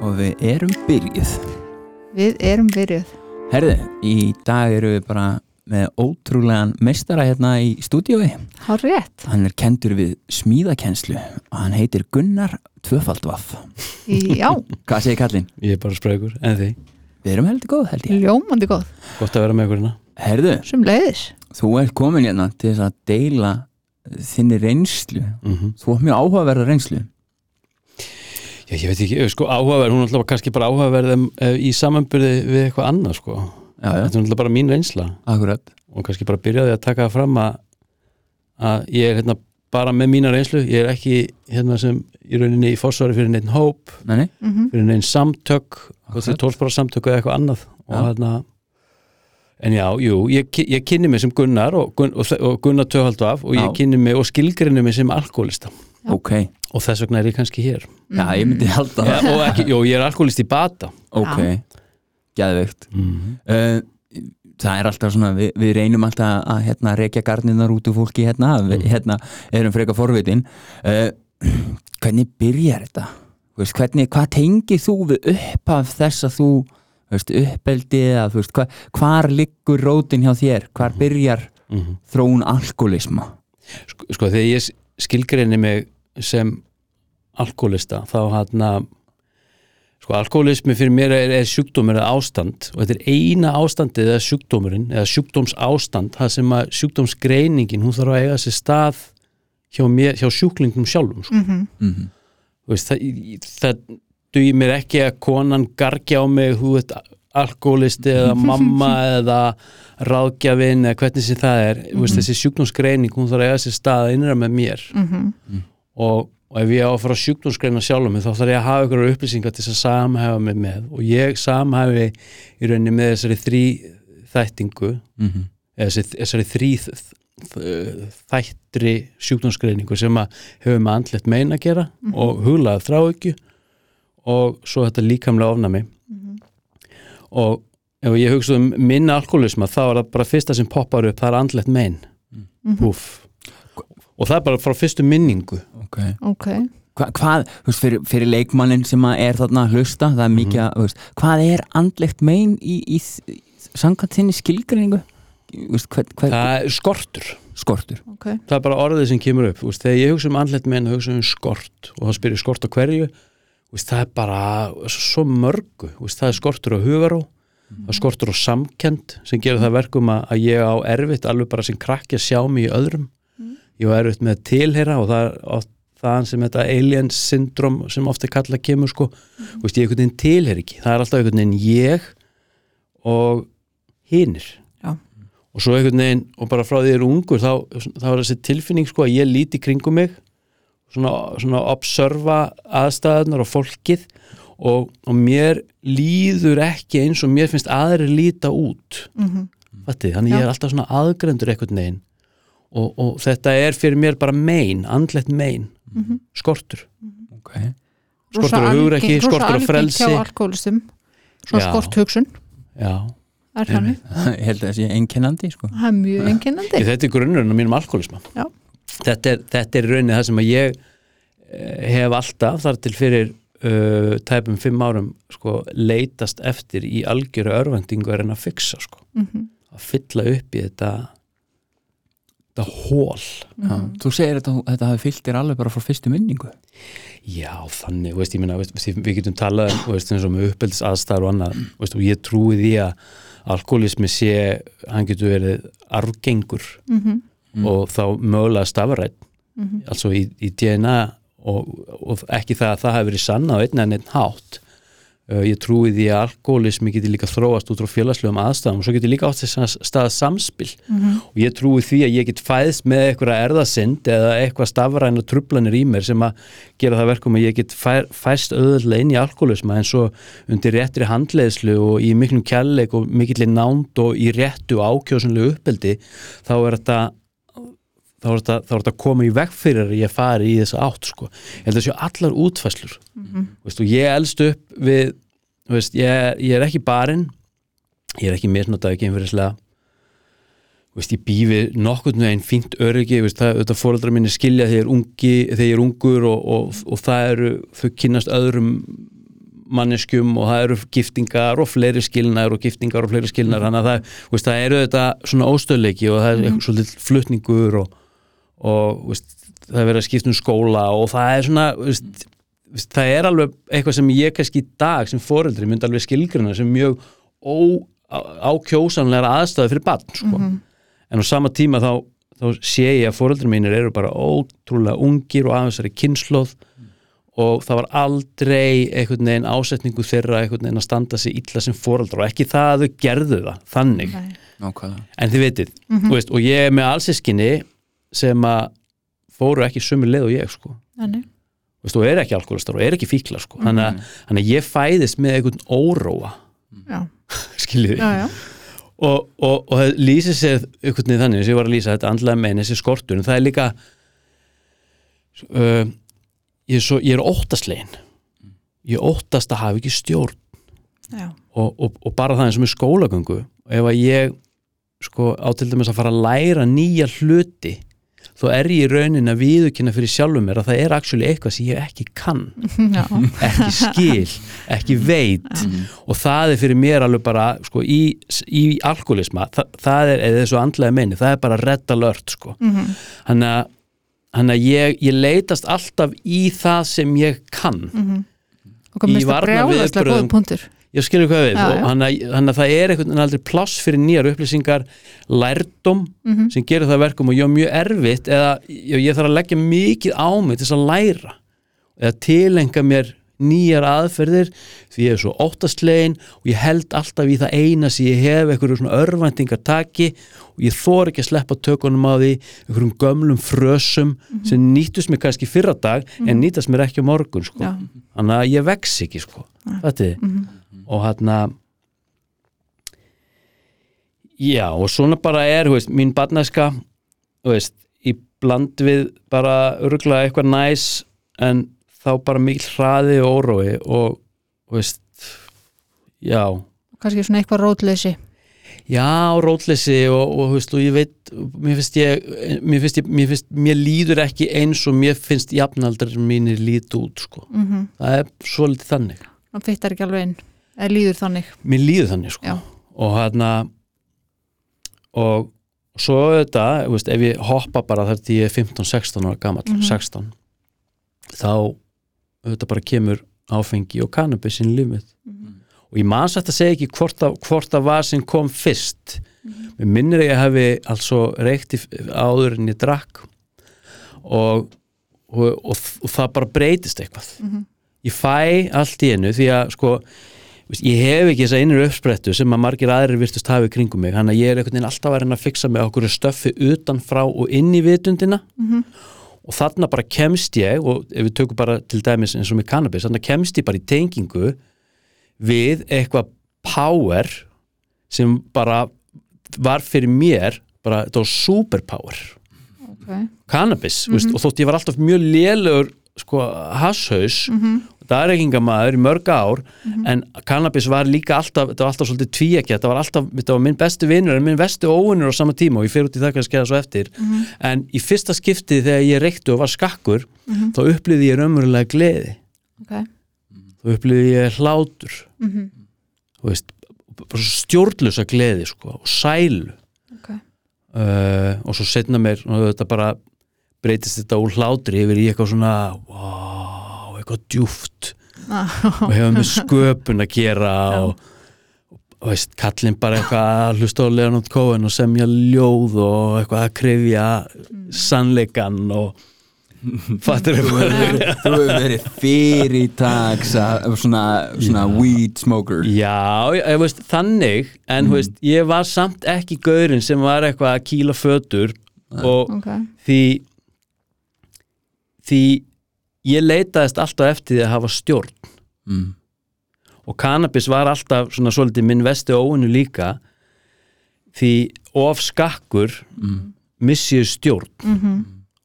og við erum byrjuð. Við erum byrjuð. Herði, í dag eru við bara með ótrúlegan meistara hérna í stúdiói. Há rétt. Hann er kendur við smíðakenslu og hann heitir Gunnar Tvöfaldvaff. Já, Hvað segir kallinn? Ég er bara sprögur, en því Við erum heldur góð held ég. ljómandi góð. Gott að vera með ykkur hérna Herðu, Sem leiðis. þú ert komin hérna til þess að deila þinni reynslu. mm Þú ert mjög áhugaverða reynslu. Já, ég veit ekki, sko áhugaverð Hún er alltaf kannski bara áhugaverð uh, í samanbyrði við eitthvað annað, sko. Já, já, Þetta er alltaf bara mín reynsla. Akkurat. og kannski bara byrjaði að taka það fram að, að ég er hérna bara með mína reynslu. Ég er ekki hérna sem í rauninni í fórsvari fyrir neitt hóp Nei, nei, Mm fyrir neitt samtök tólspara samtök eða eitthvað annað. Og Já. hérna en já, jú, ég, ég kynni mig sem Gunnar og, og, og Gunnar Töhaldvaf og ég kynni mig og skilgrinni mig sem alkoholista Já. ok. og þess vegna er ég kannski hér Já, ég myndi halda ja, það. og ekki, jú, ég er alkoholist í bata Ok, geðveikt. mm. Uh, það er alltaf svona, við, við reynum alltaf að hérna, rekja garninar út úr fólki hérna, við hérna, erum freka forvitin uh, hvernig byrjar þetta? Veist, hvernig, hvað tengir þú við upp af þess að þú veist, uppeldi eða þú veist, hva, hvar liggur rótin hjá þér, hvar byrjar Mm. þróun alkoholisma sko, sko þegar ég skilgrinni mig sem alkoholista þá hérna sko alkoholismi fyrir mér er, er sjúkdómur eða ástand og þetta er eina ástandið eða sjúkdómurinn eða sjúkdómsástand það sem að sjúkdómsgreiningin hún þarf að eiga sér stað hjá, mér, hjá sjúklingum sjálfum sko. mm -hmm. Þú veist, það, það dugir mér ekki að konan gargi á mig þú veit alkoholisti eða mamma eða ráðgjafinn eða hvernig sem það er mm veist, þessi sjúkdómsgreining hún þarf að eiga sér stað innra með mér. Mm. Og, og ef ég á að fara sjálfum mig þá þarf ég að hafa ykkur upplýsingar til að samhæfa mig með. Og ég samhæfi í rauninni með þessari þrý þættingu Mm eða þessi, þessari þrý þættri sjúkdómsgreiningu sem að hefur með andlegt mein að gera og huglaða þráhyggju og svo þetta líkamlega ofnami og ef ég hugsa um minna alkoholisma þá er það bara fyrsta sem poppar upp það er andlegt mein. Púf. og það er bara frá fyrstu minningu. Ok. Ok. Hva, hvað, veist, fyrir, fyrir leikmannin sem að er þarna að hlusta, það er mikið að, þú veist, hvað er andlegt mein í, í, í samkvæmt þinni skilgreiningu? Það er skortur. Skortur. Ok. það er bara orðið sem kemur upp. Veist, þegar ég hugsa um andlegt mein þá hugsa um skort. Og þá spyrir skort á hverju. Það er bara svo mörgu. Það er skortur á hugaró það skortur á samkend sem gerir það verkum að, að ég á erfitt alveg bara sem krakki að sjá mig í öðrum. Ég á erfitt með að tilheyra og það er það sem þetta alien syndrom sem ofta kalla kemur sko. Þú veist, ég einhvern veginn tilheyr ekki. Það er alltaf einhvern veginn ég og hinir. Já. og svo einhvern veginn og bara frá því ég er ungur þá, þá er þessi tilfinning sko að ég líti kringum mig svona, svona observa aðstæðunar og fólkið og, og mér líður ekki eins og mér finnst aðri líta út Mm Fatti, þannig ég Já. er alltaf svona aðgrendur einhvern veginn og, og þetta er fyrir mér bara mein, andlegt mein skortur, ok, skortur á hugrekki skortur á frelsi Hjá alkoholistum. Svona skort hugsun. Já, Er þannig. ég held að það sé einkennandi sko. Það er mjög einkennandi. Þetta er grunnurinn á mínum alkoholisma Já. þetta er, þetta er í rauninni það sem að ég eh, hef alltaf þar til fyrir uh, tæpum fimm árum sko, leitast eftir í algjöru örvendingu að reyna að fixa sko. Mm að fylla upp í þetta þetta hól Já, þú segir að þetta hafi fyllt þér alveg bara frá fyrstu minningu Já, þannig, veist, ég minna, veist, við getum talað um, uppeldis aðstæður og annað, veist, og ég trúi því að alkoholismi sé, hann getur verið arfgengur -hmm. og þá mögulega stafrætt Mhm. altså í, í DNA og, og ekki það að það hafi verið sanna á einn en einn hátt. Uh, ég trúi því að alkoholismi getur líka þróast út frá félagslegum aðstæðum og svo getur líka átt þess að staða samspil. Og ég trúi því að ég get fæðst með eitthvað erðasind eða eitthvað stafræna trublanir í mér sem að gera það verkum að ég get fær, fæst auðvöldlega inn í alkoholisma en svo undir réttri handleiðslu og í miklum kjærleik og mikill nánd og í réttu ákjósunlegu uppeldi þá er þetta þá er þetta, er að koma í veg fyrir að ég fari í þessa átt sko. ég held að séu allar útfæslur veist, og ég elst upp við veist, ég, ég er ekki barinn ég er ekki einfyrirslega veist, ég býfi nokkurnu einn fínt öryggi veist, það, þetta fóreldrar minni skilja þegar ég er, ungi, þegar ég er ungur og, og, og það eru þau kynast öðrum manneskjum og það eru giftingar og fleiri skilnar og giftingar og fleiri skilnar þannig að það, það eru þetta svona óstöðleiki og það er eitthvað svolítið flutningur og, og veist, það er verið að skipta um skóla og það er svona veist, það er alveg eitthvað sem ég kannski í dag sem foreldri myndi alveg skilgruna sem mjög ó, á- ákjósanlegar aðstæði fyrir barn sko. en á sama tíma þá, þá sé ég að foreldri mínir eru bara ótrúlega ungir og aðeins er kynnslóð og það var aldrei einhvern veginn ásetningu þeirra einhvern veginn að standa sig illa sem foreldrar og ekki það að þau gerðu það þannig. Nákvæmlega en þið vitið, þú veist, og ég er með allsískinni sem að fóru ekki sömu leið og ég sko. Þannig. Og er ekki alkoholistar og er ekki fíkla sko. þannig, að, þannig að ég fæðist með einhvern óróa. Já, skiljiði? Og, og, og það lýsir sér einhvern veginn þannig sem ég var að lýsa þetta andlega megin þessi skortur en það er líka uh, ég, er svo, ég er óttaslegin ég óttast að hafa ekki stjórn. Já. og, og, og bara það eins og með skólagöngu ef að ég sko á til dæmis að fara að læra nýja hluti þá er ég í raunin að viðurkynna fyrir sjálfum mér að það er actually eitthvað sem ég ekki kann já. ekki skil, ekki veit og það er fyrir mér alveg bara sko, í, í alkoholisma það, það er, eða þessu andlega meini það er bara red alert sko. Mhm. þannig að, þannig að ég, ég leitast alltaf í það sem ég kann og hvað Í mest að ég skilur hvað við þannig að, það er einhvern veginn aldrei pláss fyrir nýjar upplýsingar lærdom Mhm. sem gerir það að verkum og ég er mjög erfitt eða ég, ég þarf að leggja mikið á mig til þess að læra eða tilenga mér nýjar aðferðir því ég er svo óttastlegin og ég held alltaf í það eina sem ég hef einhverju svona örvæntingar taki og ég þor ekki að sleppa tökunum á því einhverjum gömlum frösum sem nýttust mér kannski fyrra dag en nýtast mér ekki á morgun sko. Þannig að ég vex ekki sko. þetta og hérna já og svona bara er veist, mín barnæska veist, í bland við bara örgulega eitthvað næs en þá bara mikil hraði og órói og veist já, kannski svona eitthvað rótleysi. Já rótleysi og, og, veist, og ég veit mér finnst ég, mér finnst ég mér, finnst, mér líður ekki eins og mér finnst jafnaldrar mínir lítu út sko. mm það er svolítið þannig. Það fittar ekki alveg inn eða líður þannig. Mér líður þannig sko. Já. og hérna og svo þetta, veist, ef ég hoppa bara þar til ég er 15-16 ára gamall Mhm. 16 þá þetta bara kemur áfengi og cannabis inn í lífið og ég man satt að segja ekki hvort það, hvort það var sem kom fyrst. Mér minnir að ég hefði altså reykt í- áður en ég drakk. Og, og, og, og það bara breytist eitthvað. Mhm. ég fæ allt í einu því að sko ég hef ekki þessa innur uppsprettu sem að margir aðrir virtust hafi kringum mig þannig að ég er einhvern veginn alltaf að reyna að fixa með okkur stöffi utan frá og inn í vitundina Mhm. og þarna bara kemst ég og ef við tökum bara til dæmis eins og með cannabis þarna kemst ég bara í tengingu við eitthvað power sem bara var fyrir mér bara þetta var superpower okay. cannabis veist, og þótt ég var alltaf mjög lélegur sko hasshaus Mhm. það ekkingamæður í mörg ár en cannabis var líka alltaf þetta var alltaf svolítið tvíekja, þetta var alltaf þetta var minn bestu vinnur en minn bestu óvinnur á sama tíma og ég fer út í það kannski að svo eftir. En í fyrsta skiptið þegar ég reykti og var skakkur þá upplýði ég raunverulega gleði. Okay. þá upplýði ég hlátur. Mhm. þú veist, stjórnlusa gleði sko, og sælu. Okay. uh, og svo setna mér og þetta bara breytist þetta úr hlátri yfir í eitthvað svona wow, eitthvað djúft. Ah, og hefur með sköpun að gera og, og veist, kallinn bara eitthvað að hlusta á Leonard Cohen og semja ljóð og eitthvað að krefja sannleikan og fattur Þú hefur verið, þú hefur verið fyrirtaks að- svona, svona weed smoker. Já, ég, ég veist, þannig en mm. veist, ég var samt ekki gaurinn sem var eitthvað að kýla fötur og okay. því því ég leitaðist alltaf eftir því að hafa stjórn mm. og cannabis var alltaf svona svolítið minn vesti óinu líka því of skakkur Mm. missi ég stjórn Mhm.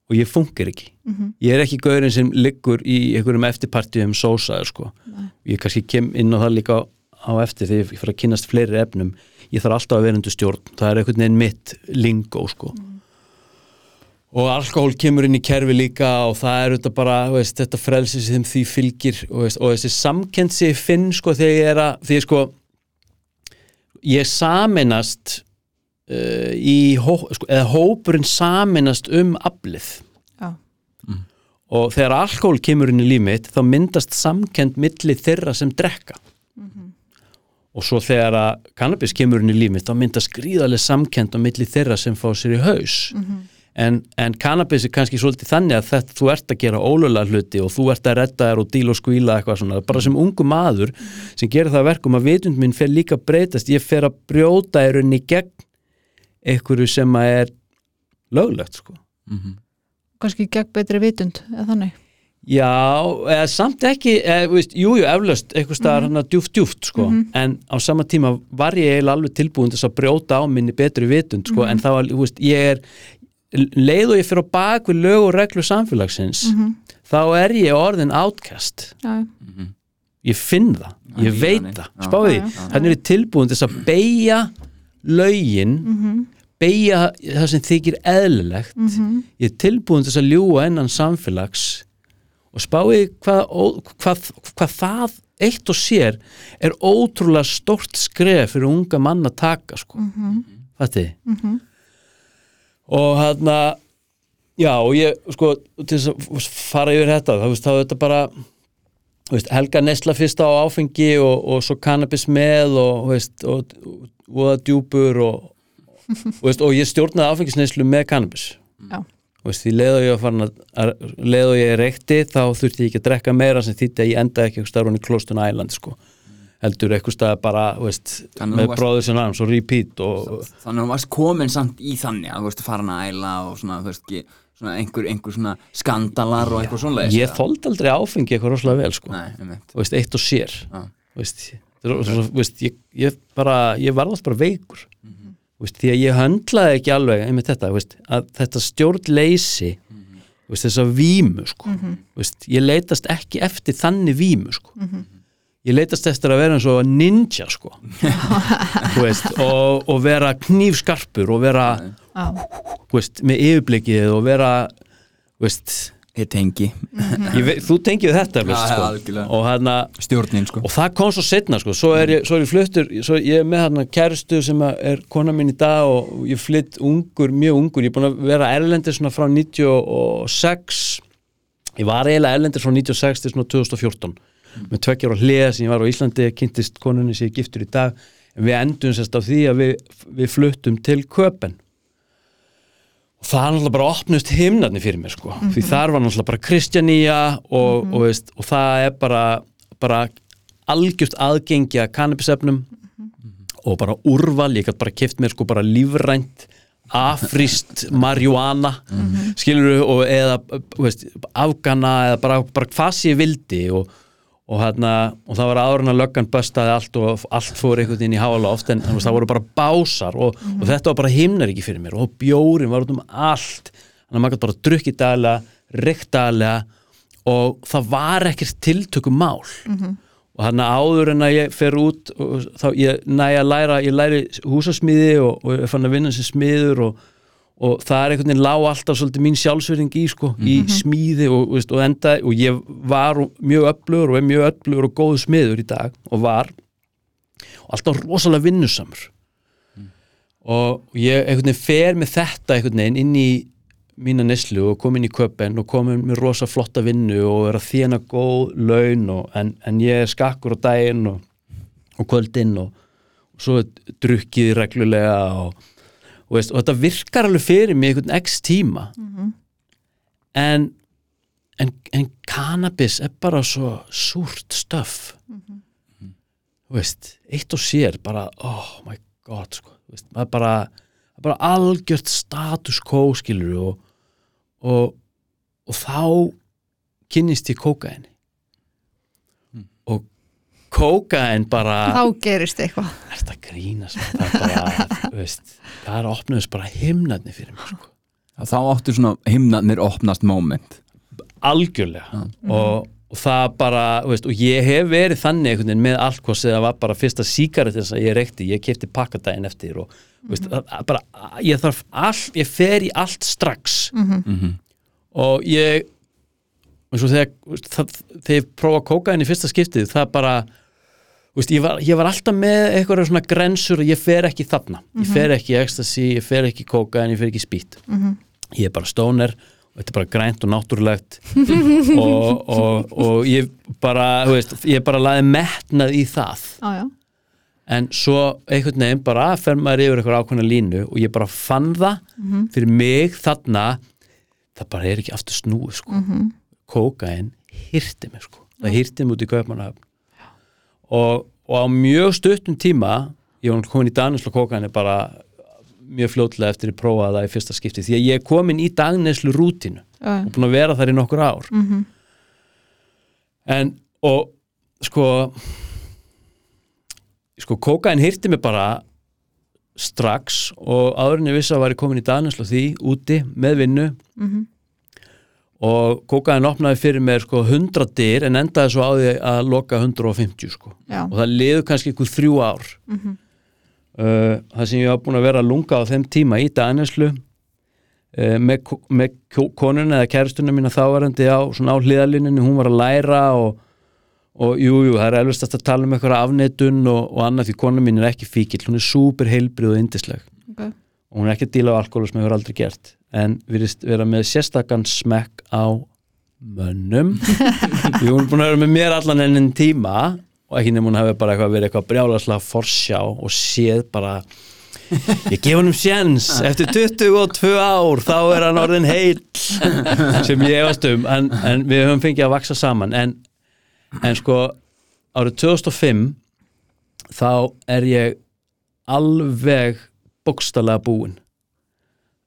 og ég funkar ekki Mhm. ég er ekki gaurinn sem liggur í einhverjum eftirpartíum sósaður sko Nei. ég kannski kem inn á það líka á eftir þegar ég fyrir að kynast fleiri efnum ég þarf alltaf að vera undir stjórn það er einhvern veginn mitt lingó sko og alkohól kemur inn í kerfi líka og það er þetta bara, þú veist, þetta frelsi sem því fylgir og, veist, og þessi samkend sem ég finn sko þegar ég er að því sko ég saminast uh, í hó, sko, eða hópurinn saminast um aflið. Já. og þegar alkohól kemur inn í líf mitt þá myndast samkend milli þeirra sem drekka. Og svo þegar að cannabis kemur inn í líf mitt þá myndast gríðarlega samkend á milli þeirra sem fá sér í haus en, en cannabis er kannski svolítið þannig að þetta, þú ert að gera ólulega hluti og þú ert að redda þér og díla og skvíla eitthvað svona, bara sem ungu maður sem gerir það að verkum að vitund minn fer líka að breytast, ég fer að brjóta í rauninni gegn einhverju sem að er löglegt sko. Kannski gegn betri vitund eða þannig? Já, eða samt ekki eða, veist, jú, jú, eflaust, eitthvað staðar mm -hmm. djúft, djúft, sko, en á sama tíma var ég eiginlega alveg tilbúin til þess að brjóta á minni betri vitund, sko, en það var, þú veist, ég er leið og ég fyrir á bak við lög og reglu samfélagsins þá er ég orðin outcast. Já, ég finn það, ég Já, veit það. Spáði, því, þannig er ég tilbúin til þess að beigja lögin beigja það sem þykir eðlilegt? Ég er tilbúin til þess að ljúga innan samfélags og spáði hvað, hvað, hvað það eitt og sér er ótrúlega stórt skref fyrir unga mann að taka sko. mm -hmm. Fatti? Og hann að já og ég sko til þess að fara yfir þetta þá, veist, þá er þetta bara veist, helga nesla fyrst á áfengi og, og svo cannabis með og, veist, og, og djúpur og, veist, og ég stjórnaði áfengisneslu með cannabis já, veist, því leið og ég að, að leið og ég reykti þá þurfti ég ekki að drekka meira sem þýtti að ég endaði ekki eitthvað starfun í Klostun Island sko. Heldur eitthvað stað bara þú veist, með bróður sem arms og repeat og, Þannig að þú varst komin samt í þannig að þú veist farin að æla og svona, þú veist, ekki, svona einhver, einhver svona skandalar og eitthvað svona ég þóldi aldrei áfengi eitthvað rosalega vel sko. Nei, Þú veist, eitt og sér Já. Þú veist, þetta er- svo- þú veist, ég, ég, bara, ég var alltaf bara veikur Þú veist, því að ég höndlaði ekki alveg einmitt þetta, þú veist, að þetta stjórnleysi þú veist, þessa vímu sko. Þú veist, ég leitast ekki eftir þannig vímu sko. Ég leitast eftir að vera eins og ninja sko. Þú veist, og, og vera knýfskarpur og vera veist, með yfirblikið og vera þú veist, Ég tengi. Ég, veit- þú tengið þetta veist, já, sko. og hérna stjórnin sko. og það kom svo setna sko, svo er ég, svo er ég fluttur svo ég er með hérna kærustu sem er kona mín í dag og ég flytt ungur, mjög ungur, ég er búin að vera erlendir svona frá 96 ég var eiginlega erlendir frá 96 til svona 2014 með tveggjar á hliða sem ég var á Íslandi kynntist konunni sem ég giftur í dag. En við endum sérst á því að við, við fluttum til Köpen og það er náttúrulega bara opnust himnarnir fyrir mér sko, því þar var náttúrulega bara Kristjanía og, og, veist, og það er bara, bara algjört aðgengi að kannabisefnum. Og bara úrval, ég gætt bara kift mér sko bara lífrænt afríst marjúana skilur og eða þú veist, afgana eða bara, bara hvað sem ég vildi og, og, hérna, og það var áður en að löggan böstaði allt og allt fór einhvern veginn í háaloft en veist, það voru bara básar og, og þetta var bara himnar ekki fyrir mér. Og bjórin var út um allt. Þannig að maður gætt bara drukkið daglega, reykt daglega og það var ekkert tiltökum mál og hann áður en að ég fer út og þá ég næ að læra ég læri húsasmiði og, og fann að vinna sem smiður og, og það er einhvern veginn lág alltaf svolítið mín sjálfsverðing í sko, í smíði og, veist, og enda, og ég var mjög öflugur og er mjög öflugur og góð smiður í dag og var. Og alltaf rosalega vinnusamur. Og ég einhvern veginn fer með þetta einhvern veginn inn í mína neslu og kom inn í köpen og kom með rosa flotta vinnu og er að þjána góð laun og, en, en ég er skakkur á daginn og, og kvöldinn og, svo drukkið reglulega og, og, veist, og þetta virkar alveg fyrir mig einhvern x tíma. En, en en cannabis er bara svo súrt stöff þú veist, eitt og sér bara, oh my god sko, veist, bara það er bara algjört status quo skilur og, og og þá kynnist ég kókaini kókain bara þá gerist eitthvað. Þetta grínast? Það er veist er opnuðist bara himnarnir fyrir mig sko. Þá áttu svona himnarnir opnast moment. Algjörlega. Og, og og það bara, veist, og ég hef verið þannig einhvern veginn með allt hvað sem það var bara fyrsta sígarettin sem ég reykti, ég kefti pakkadaginn eftir og þú veist, að, að bara, ég þarf all, ég fer í allt strax. Og ég og svo þegar, veist, það, þegar ég prófa kókaðin í fyrsta skiptið, það bara veist, ég, var, ég var alltaf með eitthvað svona grensur og ég fer ekki þarna. Ég fer ekki ecstasy, ég fer ekki í kókaðin ég fer ekki í spýt. Ég er bara stóner og þetta er bara grænt og náttúrulegt. Og, og, og ég bara, veist, ég bara laði metnað í það. Já, en svo einhvern veginn bara fer maður yfir eitthvað ákveðna línu og ég bara fann það fyrir mig þarna. Það bara er ekki aftur snúið sko. kókain hirti mig sko. það hirti mig út í kaupmannahöfn og, og á mjög stuttum tíma ég var komin í daneslu kókain bara mjög fljótlega eftir að prófa það í fyrsta skipti því að ég er komin í dagneslu rútinu já, og búin að vera þar í nokkur ár Mhm. en og sko sko kókain hirti mig bara strax og áðurinn ég vissi að var ég komin í Danuslu því úti með vinnu Mhm. Og kókain opnaði fyrir mér sko 100 dyr en endaði svo á því að loka 150 sko. Já, og það liður kannski ykkur þrjú ár. Mhm. uh, það sem ég var búin að vera að lunga á þeim tíma í Daneslu uh, með, með ko- konuna eða kæristuna mína þávarandi á, á hliðalínunni, hún var að læra og, og jú, jú, það er elvist að tala um eitthvað afneitun og, og annað því kona mín er ekki fíkil, hún er súper heilbrið og indisleg ok, og hún er ekki að díla á alkohol sem hefur aldrei gert en virðist vera með sérstakann smekk á mönnum. Því hún er búin að vera með mér allan enn tíma og ekki nefnum hún hefur bara eitthvað verið eitthvað brjálaslega forsjá og séð bara ég gef hann um séns. Eftir 22 ár þá er hann orðin heil sem ég efast um. En, en við höfum fengið að vaksa saman. En, en sko árið 2005 þá er ég alveg bókstallega búinn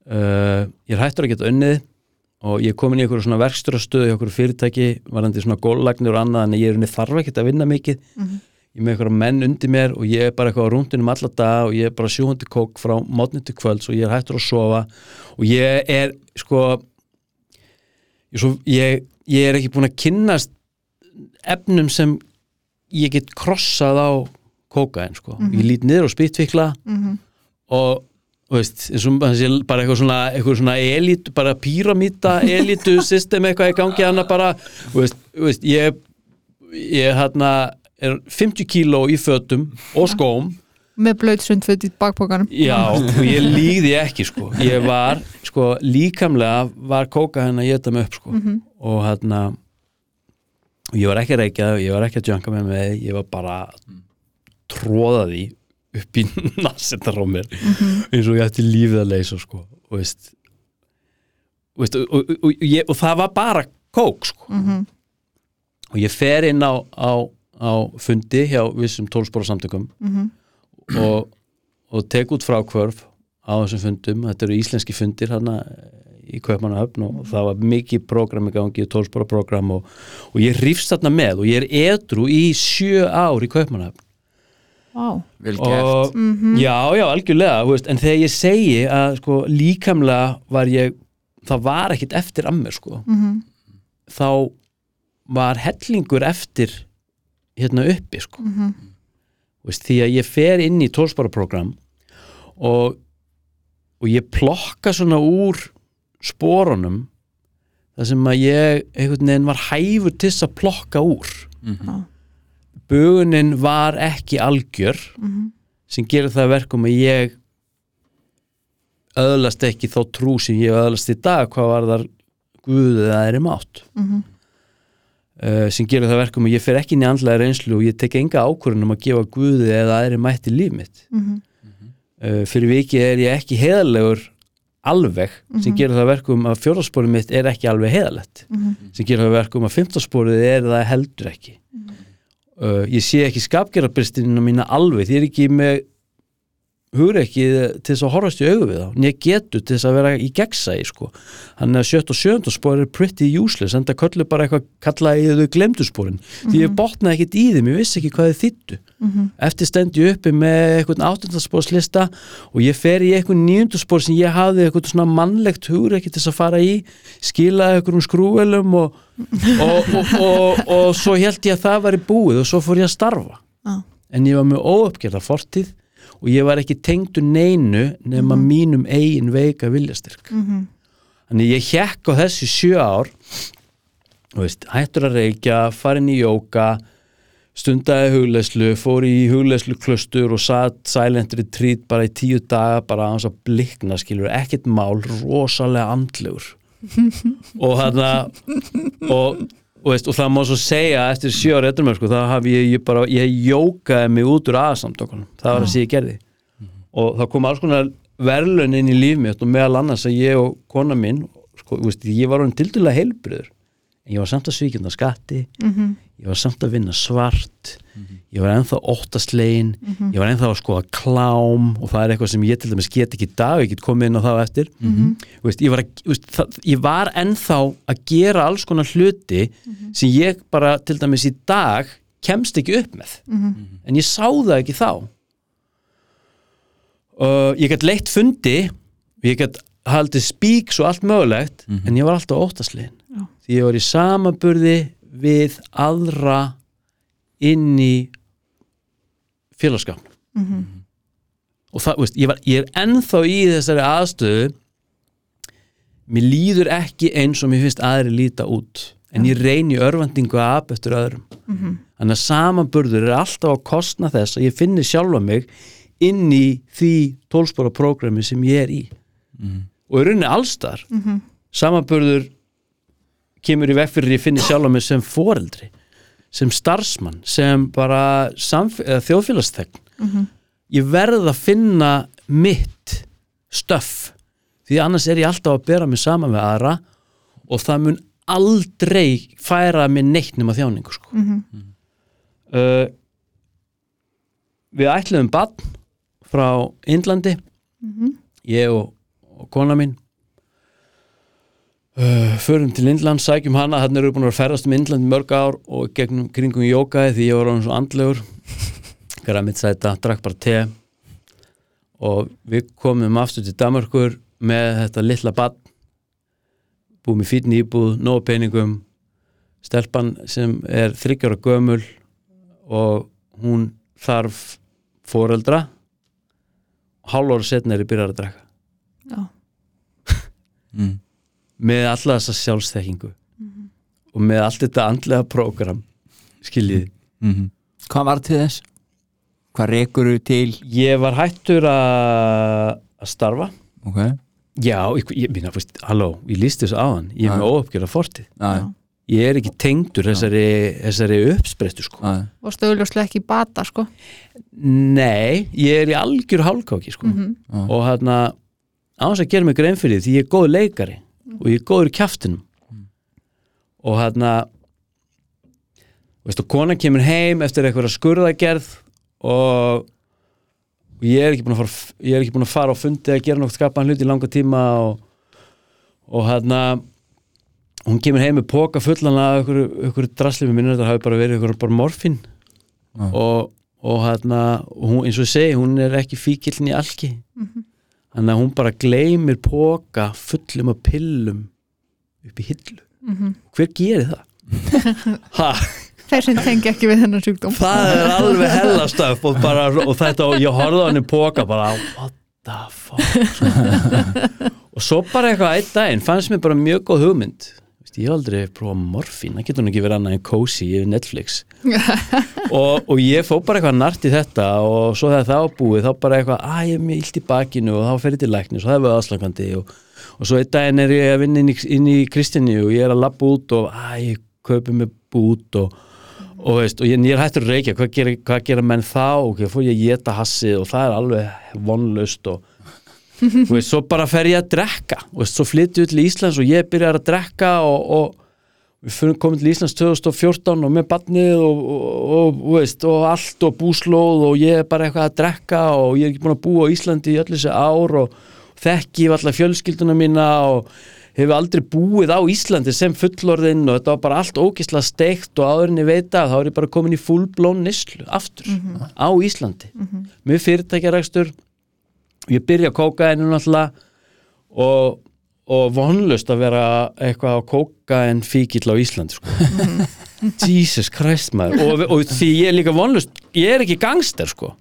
uh, ég er hættur að geta unnið og ég er komin í einhverju svona verkstjórastöðu í einhverju fyrirtæki, varandi svona góllagnir og annað, en ég er unni þarf ekkert að vinna mikið. Ég er með einhverja menn undir mér og ég er bara eitthvað á rúndinum alla dag og ég er bara sjúhundi kók frá mótni til kvölds og ég er hættur að sofa. Og ég er sko ég, svo, ég, ég er ekki búin að kynnast efnum sem ég get krossað á kókain sko, ég lít niður á spýtvikla Mhm. og þú veist, bara eitthvað svona, eitthvað svona elít, bara píramíta elítu system eitthvað í gangi hana bara, þú veist, þú veist ég, ég hérna er 50 kíló í fötum og skóm. Með blöyt sundföt í bakpokanum. Já, og ég líði ekki sko, ég var sko, líkamlega var kóka henn að geta mig upp sko. Og hérna og ég var ekki að reykja, ég var ekki að jönka með mig ég var bara að tróða því upp í nassettar á mér eins og ég ætti lífið að leysa sko, og veist og, veist, og, ég, og það var bara kók sko. Mhm. og ég fer inn á, á, á fundi hjá vissum tólspóra samtökum Mhm. og, og tek út frákvörf á þessum fundum, þetta eru íslenski fundir hana í Kaupmannahöfn og það var mikið prógram í gangi, tólspóra prógram og, og ég hrifst þarna með og ég er edru í sjö ár í Kaupmannahöfn Vá, vel gert og já, já, algjörlega þú veist, en þegar ég segi að sko, líkamlega var ég það var ekkit eftir að mér sko. Mhm. þá var hellingur eftir hérna uppi sko. Mhm. Þú veist, því að ég fer inn í tólsparaprogram og, og ég plokka svona úr sporunum það sem að ég einhvern veginn var hæfur til þess að plokka úr Já. Bugunin var ekki algjör Mhm. sem gerir það að verkum að ég öðlast ekki þá trú sem ég öðlast í dag hvað var þar guðið eða er mátt Mhm. uh, sem gerir það að verkum að ég fer ekki inn í andlega reynslu og ég tek enga ákvörðun um að gefa guðið eða aðri mætti líf mitt Mhm. uh, fyrir vikið er ég ekki heðalegur alveg sem gerir það að verkum að fjórðarsporið mitt er ekki alveg heðalegt Mhm. sem gerir það að verkum að fimmtarsporið er það heldur ekki uh, ég sé ekki skapgerðarbristinina mína alveg því er ekki með hugreikið til þess að horfast í augu við þá nýja getur til þess að vera í gegnsæi sko. hann er sjött og sjöndu spór er pretty useless, en það köllu bara eitthvað kallaði í þau glemdu spórin því ég botnaði ekkit í þeim, ég vissi ekki hvað þið þýttu eftir stendi uppi með eitthvað áttundarspórslista og ég fer í eitthvað níundarspór sem ég hafði eitthvað svona mannlegt hugreikið til þess að fara í skilaði eitthvað um skrúvelum og, og, og, og, svo held ég að það væri búið og svo fór ég að starfa Já. en ég var með óuppgerða fortíð og ég var ekki tengdu neinu nema mínum eigin veika viljastyrk Mhm. þannig ég hjekk á þessi sjö ár og veist, hættur að reykja farin í jóka stundaði hugleyslu, fór í hugleyslu klustur og satt silent retreat bara í tíu daga, bara á hans að blikna skilur, ekkert mál, rosalega andlegur. Og þarna og, og, veist, og það má svo segja eftir mér sko, þá hafi ég, ég bara, ég jókaði mig út úr aðsamtökunum, það var það sem ég gerði. Og það kom alls konar verðlun inn í líf mitt og meðal annars að ég og kona minn, sko, veist, ég var hann tildulega heilbriður, en ég var samt að svíkjönda skatti, Mhm. Ég var samt að vinna svart. Ég var ennþá óttaslegin ég var ennþá að skoða klám og það er eitthvað sem ég til dæmis get ekki í dag ég get komið inn á það eftir. Þú veist, ég, var að, veist, það, ég var ennþá að gera alls konar hluti sem ég bara til dæmis í dag kemst ekki upp með. En ég sá það ekki þá. Uh, ég gætt leitt fundi ég gætt haldið spíks og allt mögulegt en ég var alltaf óttaslegin. Því ég var í samaburði við aðra inn í félagskapnum Mhm. og það, veist, ég, var, ég er ennþá í þessari aðstöðu. Mér líður ekki eins og mér finnst aðri líta út en ég reyni örvendingu að ap eftir öðrum. Þannig að samanburður er alltaf á kostna þess að ég finni sjálfa mig inn í því tólspóra prógrami sem ég er í. Og í rauninni allstar Mhm. samanburður kemur í veg fyrir ég finni sjálfa mig sem foreldri sem starfsmann, sem bara þjóðfélagsþegn Mhm. ég verð að finna mitt stöff því annars er ég alltaf að bera mig saman með aðra og það mun aldrei færa mig neitt nema þjáningu sko. Mhm. uh, við ætluðum bann frá Indlandi Mhm. ég og, og kona mín uh, förum til Indland, sækjum hana. Þannig erum við búin að ferðast um Indland í mörg ár og gegnum kringum jókaði því ég var hann svo andlegur. Græmið sæta, drakk bara te. Og við komum aftur til Danmarkur með þetta litla bann búum í fítni íbúð, nóg peningum. Stelpan sem er þryggjára gömul og hún þarf foreldra. Hálf ára setna er ég byrjar að drekka. Já. mm. Með alla þessa sjálfsþekkingu og með allt þetta andlega prógram skiljiði Mm Hvað var til þess? Hvað rekur þú til? ég var hættur að að starfa. Ok, já, ég, ég minna, halló, ég lísti þessu áðan. Ég er með óuppgjörða fortið já, ég er ekki tengdur þessari, þessari uppsprettu sko. Og stöðljóslega ekki bata sko. Nei, ég er í algjör hálkáki sko. Mhm. já. og hérna áns að gera mig grein fyrir því því ég er góð leikari og ég er góður í kjaftinum. Og hérna veistu, kona kemur heim eftir eitthvað skurðagerð og og ég er ekki búin að fara, ég er ekki búin að fara á fundi að gera nokkuð skapaðan hlut í langa tíma og, og hérna hún kemur heim með póka fullan af ykkur, ykkur drasli. Með minnur þetta hafi bara verið ykkur bara morfin Já. og, og hérna og hún, eins og ég segi, hún er ekki fíkillin í alki þannig að hún bara gleymir póka fullum af pillum upp í hillu. Mhm. hver gerir það? þeir sem tengi ekki við þennan sjúkdóm. Það er alveg hellastöf og, bara, og þetta, og ég horfði á henni póka bara, what the fuck? Og svo bara eitthvað einn daginn, fannst mér bara mjög góð hugmynd ég hef aldrei prófað morfín, það getur nú ekki verið annað en cozy yfir Netflix. Og, og ég fó bara eitthvað nart í þetta og svo þegar það var búið þá bara eitthvað, að ég er mjög illt í bakinu og þá fer ég til læknis og það er við aðslagandi og, og svo einn daginn er ég að vinna inn í, inn í Kristjáni og ég er að labba út og að ég kaupi mig bút og og, veist, ég, ég er hættur að reykja, hvað gera, hvað gera menn þá? Og ég fór ég að geta hassið og það er alveg vonlaust og veist, svo bara fer ég að drekka. Veist, svo flytti ég til Íslands og ég byrjar að drekka og, og, við komin til Íslands 2014 og með barnið og, og, og, og, veist, og allt og búslóð og ég er bara eitthvað að drekka og ég er ekki búin að búa á Íslandi í öll þessi ár og þekki allar fjölskylduna mína og hefur aldrei búið á Íslandi sem fullorðinn og þetta var bara allt ógisla steikt og áður en ég veit að þá er ég bara komin í fullblón nýslu aftur á Íslandi. Með fyrirtækjarækstur ég byrja að kóka einu náttúrulega og, og vonlust að vera eitthvað að kóka en fíkill á Íslandi sko. Jesus Christ maður. Og, og því ég er líka vonlust ég er ekki gangster sko.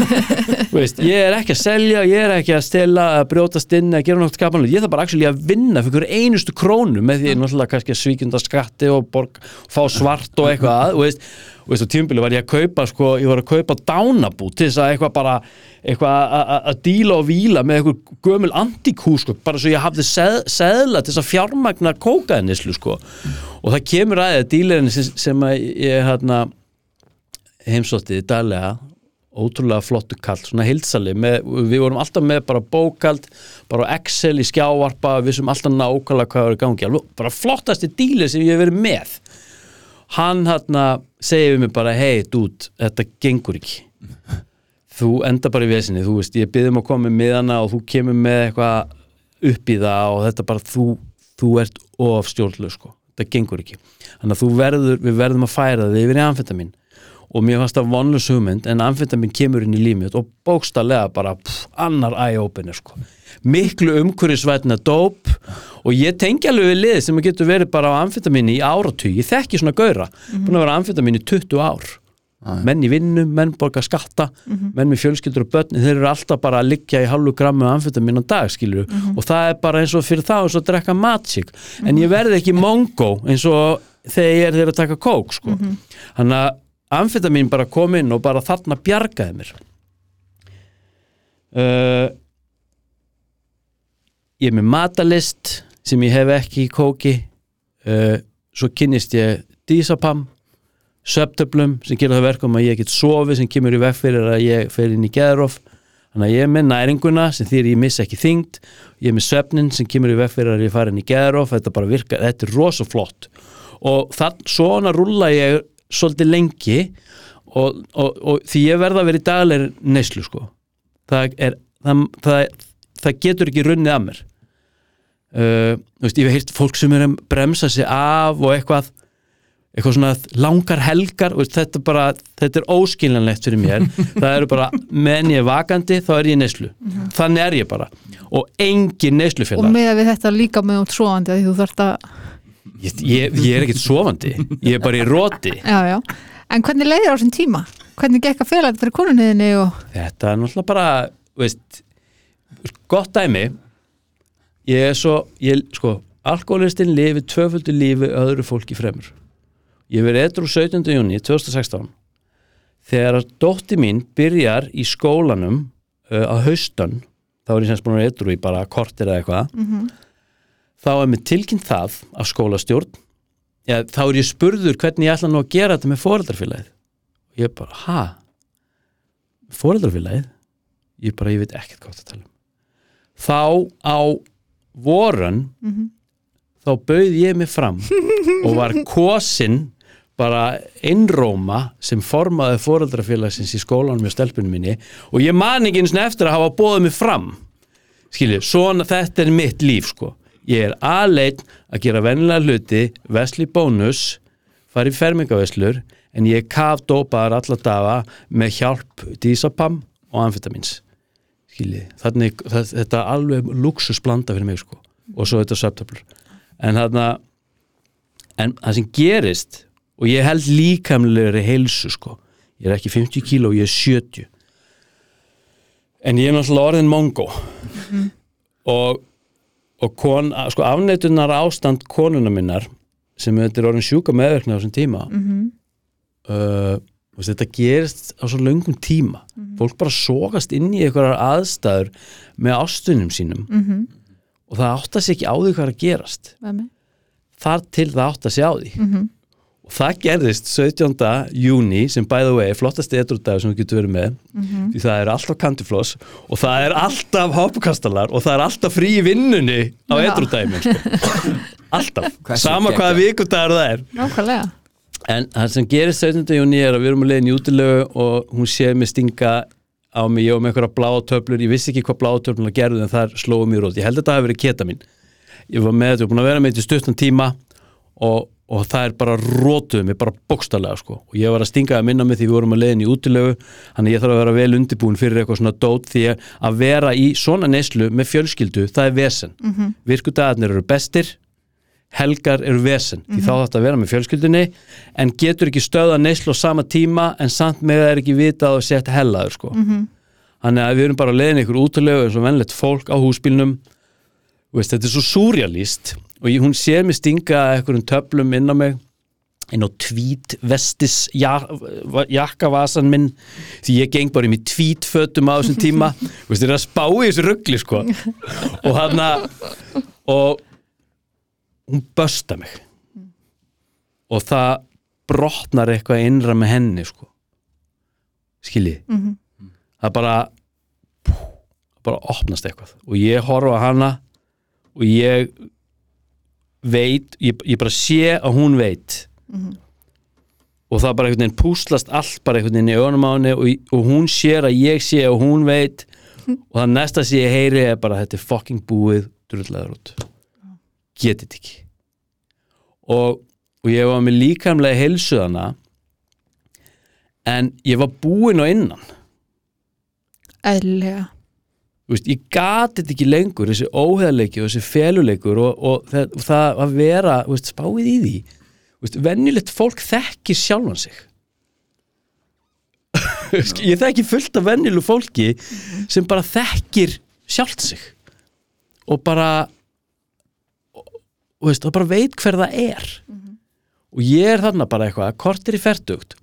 Veist, ég er ekki að selja, ég er ekki að stela að brjótast inn, að gera náttúrulega skapanlega ég þarf bara að vinna fyrir einustu krónu með því náttúrulega kannski að svíkjunda skatti og borg, fá svart og eitthvað og veist, og veist, og tímbili var ég að kaupa sko, ég var að kaupa dánabú til þess að eitthvað bara eitthvað að- díla og víla með eitthvað gömul antikú sko, bara svo ég hafði seð, seðla til þess að fjármagna kókaðinislu sko. Og það kemur aðeins dílerinn sem, sem að ég hérna heimsóttið daglega ótrúlega flottu kall, svona hildsali með, við vorum alltaf með bara bókald bara á Excel í skjávarpa við sem alltaf nákvæmlega hvað var í gangi. Alveg, bara flottasti dílir sem ég hef verið með hann hérna segir mig bara, hei dút þetta gengur ekki. Þú enda bara í vesinni, þú veist, ég byrðum að koma með hana og þú kemur með eitthvað upp í það og þetta bara þú, þú ert of stjórnlu sko. Þetta gengur ekki, þannig að þú verður við verðum að færa þig yfir í amfetamin. Og mér fannst það vonlus hugmynd en amfetamin kemur inn í límið og bókstallega bara pff, annar eye-opener sko miklu umhverjusvætna dóp. Og ég tengi alveg við lið sem getur verið bara á amfetamini í áratug ég þekki svona gaura, búin að vera amfetamin í 20 ár. Menn í vinnu, menn borga skatta menn með fjölskyldur og börn þeir eru alltaf bara að liggja í halvu grammu amfetamin á dag skilur og það er bara eins og fyrir þá eins og að drekka matsík en ég verði ekki mongo eins og þegar ég er þeir að taka kók sko. þannig að amfetamin bara kom inn og bara þarna bjargaði mér. Uh, ég er með matalist sem ég hef ekki í kóki. Uh, svo kynnist ég dísapam söptöflum sem gera það verkum að ég get sofið sem kemur í veg fyrir að ég fer inn í geðrof. Þannig að ég er með næringuna sem þýr ég missa ekki þyngd. Ég er með svefnin sem kemur í veg fyrir að ég fara inn í geðrof. Þetta bara virkar, þetta er rosa flott og þann, svona rúlla ég svolítið lengi og, og, og því ég verða að vera í daglegri neyslu sko. Það, er, það, það, það getur ekki runnið að mér. Uh, veist, ég hef heyrt fólk sem er að bremsa sig af og eitthvað eitthvað svona langar helgar veist, þetta, bara, þetta er óskiljanlegt fyrir mér. Það eru bara, meðan ég er vakandi þá er ég neyslu, þannig er ég bara. Og engin og neyslufélag með við þetta líka með út svoandi að þú þarft að, ég, ég, ég er ekkert sofandi. Ég er bara í róti já, já. En hvernig leiðir á þessum tíma? Hvernig gekk að fela þetta fyrir konunniðinni og þetta er náttúrulega bara veist, gott dæmi ég er svo ég, sko, alkoholistinn lifi tvöföldu lífi öðru fólki fremur ég verið edru 17. júni 2016 þegar að dótti mín byrjar í skólanum uh, á haustan þá er ég semst búin að edru í bara kortir eða eitthvað þá er mér tilkynnt það af skólastjórn Já, þá er ég spurður hvernig ég ætla nú að gera þetta með foreldrafélagið ég bara, ha? Foreldrafélagið? Ég bara, ég veit ekkert hvað það tala um þá á voran þá bauð ég mig fram og var kosin bara einróma sem formaði foreldrafélagsins í skólanum með stelpunum minni. Og ég man ekki eins og eftir að hafa bóðið mig fram. Skilju, svona þetta er mitt líf sko. Ég er aðleitt að gera vennilega hluti vesli bónus fara í fermingaveslur en ég er kafdópaðar alla daga með hjálp dísapam og amfetamins skilji, þannig það, þetta er alveg luxusblanda fyrir mig sko. Og svo þetta söptöflur en þarna en það sem gerist og ég held líkamlegri heilsu sko. Ég er ekki 50 kíló, ég er 70 en ég er náttúrulega orðin mongo og og kon, sko afneitunar ástand konuna minnar sem þetta er orðin sjúka meðverkna á þessum tíma uh, og þetta gerist á svo löngum tíma. Fólk bara sogast inn í einhverjar aðstæður með ástunum sínum. Mm og það átta sig ekki á því hvað er að gerast. -hmm. þar til það átta sig á því. Mhm. og það gerðist 17. júni sem by the way, flottasti edrúdagur sem þú getur verið með. Því það er alltaf kantifloss og það er alltaf hápukastalar og það er alltaf frí í vinnunni á Já. edrúdaginu sko. alltaf, sama hvaða vikudagur það er. Nákvæmlega En það sem gerist 17. júni er að við erum að leiðin í útilegu og hún séð mig stinga á mig, ég var með einhverja bláa töflur, ég vissi ekki hvað bláa töflur gerðu en það slóðu mér rót. Ég held að þetta hafi verið keta mín. Ég var með þetta, ég var búin að vera með þetta í stuttan tíma og, og það er bara rótuð mig, bara bókstallega sko. Og ég var að stinga að minna mig því við vorum að leiðin í útilegu, þannig ég þarf að vera vel undirbúin fyrir eitthvað svona dót því að- að vera í svona neyslu með fjölskyldu, það er vesen. Mm -hmm. Virkudagarnir eru bestir, helgar eru vesen því þá þetta að vera með fjölskyldunni en getur ekki stöða neyslu á sama tíma en samt með það er ekki vitað og sett hellaður sko. Þannig að við erum bara að leiðin ykkur útilegu eins og venlegt fólk á húsbílnum. Veist, þetta er svo súrjalist og ég, hún sér mig stinga einhverjum töflum inn á mig inn á tvít vestis ja, jakkavasan minn því ég geng bara í mig tvítfötum á þessum tíma. Veist, þetta er að spá í þessu ruggli sko. Og hann og hún bösta mig. Og það brotnar eitthvað innra með henni sko. Skiljið Mhm. það bara bara opnast eitthvað. Og ég horfa hana og ég veit, ég, ég bara sé að hún veit. Og það bara einhvern veginn púslast allt bara einhvern veginn í önum á henni og, og hún sér að ég sé að hún veit. Og það næsta sem ég heyri er bara þetta er fucking búið drullæður út getið þetta ekki. Og, og ég var með líkamlega heilsuðana en ég var búinn á innan. Eðlilega. Þú veist, ég gati þetta ekki lengur þessi óheðleiki og þessi feluleikur og, og, og það að vera veist, spáið í því. Veist, venjulegt fólk þekkir sjálfan sig. Ég þekki fullt af venjulu fólki sem bara þekkir sjálft sig. Og bara og, veist, bara veit hver það er. Og ég er þarna bara eitthvað kortir í ferdugt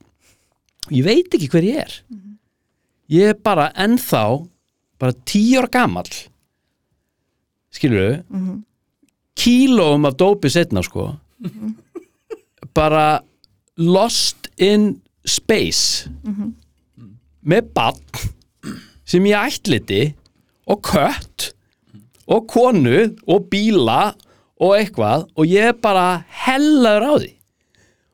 og ég veit ekki hver ég er. Ég er bara ennþá bara tíu ára gamall. Skilur þau kílóum af dópi setna sko. Bara lost in space. Með bann sem ég ætliti og kött og konu og bíla og eitthvað og ég er bara hellaður á því.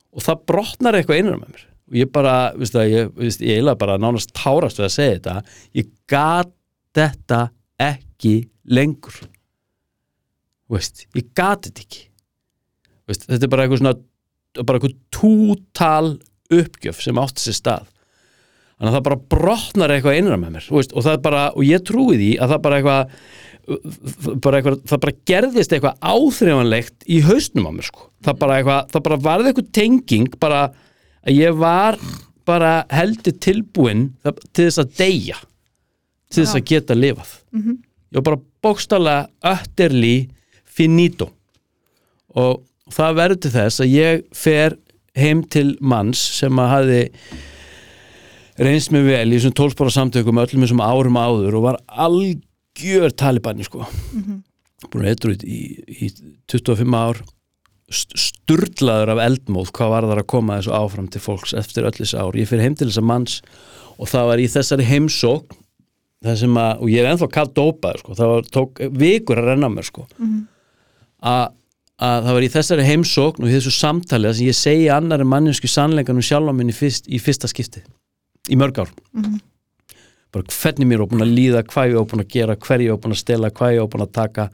Og það brotnar eitthvað innra með mér. Og ég bara, veist það, ég, veist, ég eiginlega bara nánast tárast við að segja þetta. Ég gat þetta ekki lengur. Veist, ég gat þetta ekki. Veist, þetta er bara eitthvað svona bara eitthvað tútal uppgjöf sem átti sér stað. Þannig að það bara brotnar eitthvað innra með mér þú veist, og það er bara, og ég trúi því að það bara eitthvað bara eitthvað, það bara gerðist eitthvað áþreifanlegt í hausnum á mér sko. það bara eitthvað, það bara varði eitthvað tenging bara að ég var bara heldur tilbúin til þess að deyja til þess að geta lifað. Ég var bara bókstallega utterly finito. Og það verður til þess að ég fer heim til manns sem að hafi reynst mig vel í þessum tólspára samtökum öllum þessum árum áður og var algjör talibanni sko. Búin að eitthvað í, í 25 ár st- sturlaður af eldmóð hvað var þar að koma þessu áfram til fólks eftir öll þessi ár, ég fyrir heim til þessa manns og það var í þessari heimsókn það sem að, og ég er ennþá kallt dópaður sko, það var, tók vikur að renna mér sko. Að, að það var í þessari heimsókn og í þessu samtali þar sem ég segi annari manninsku sannleikanum sjálf á minni fyrst, í fyrsta skipti í mörg ár bara hvernig mér er búin að líða hvað ég er búin að gera, hver ég er búin að stela hvað ég er búin að taka.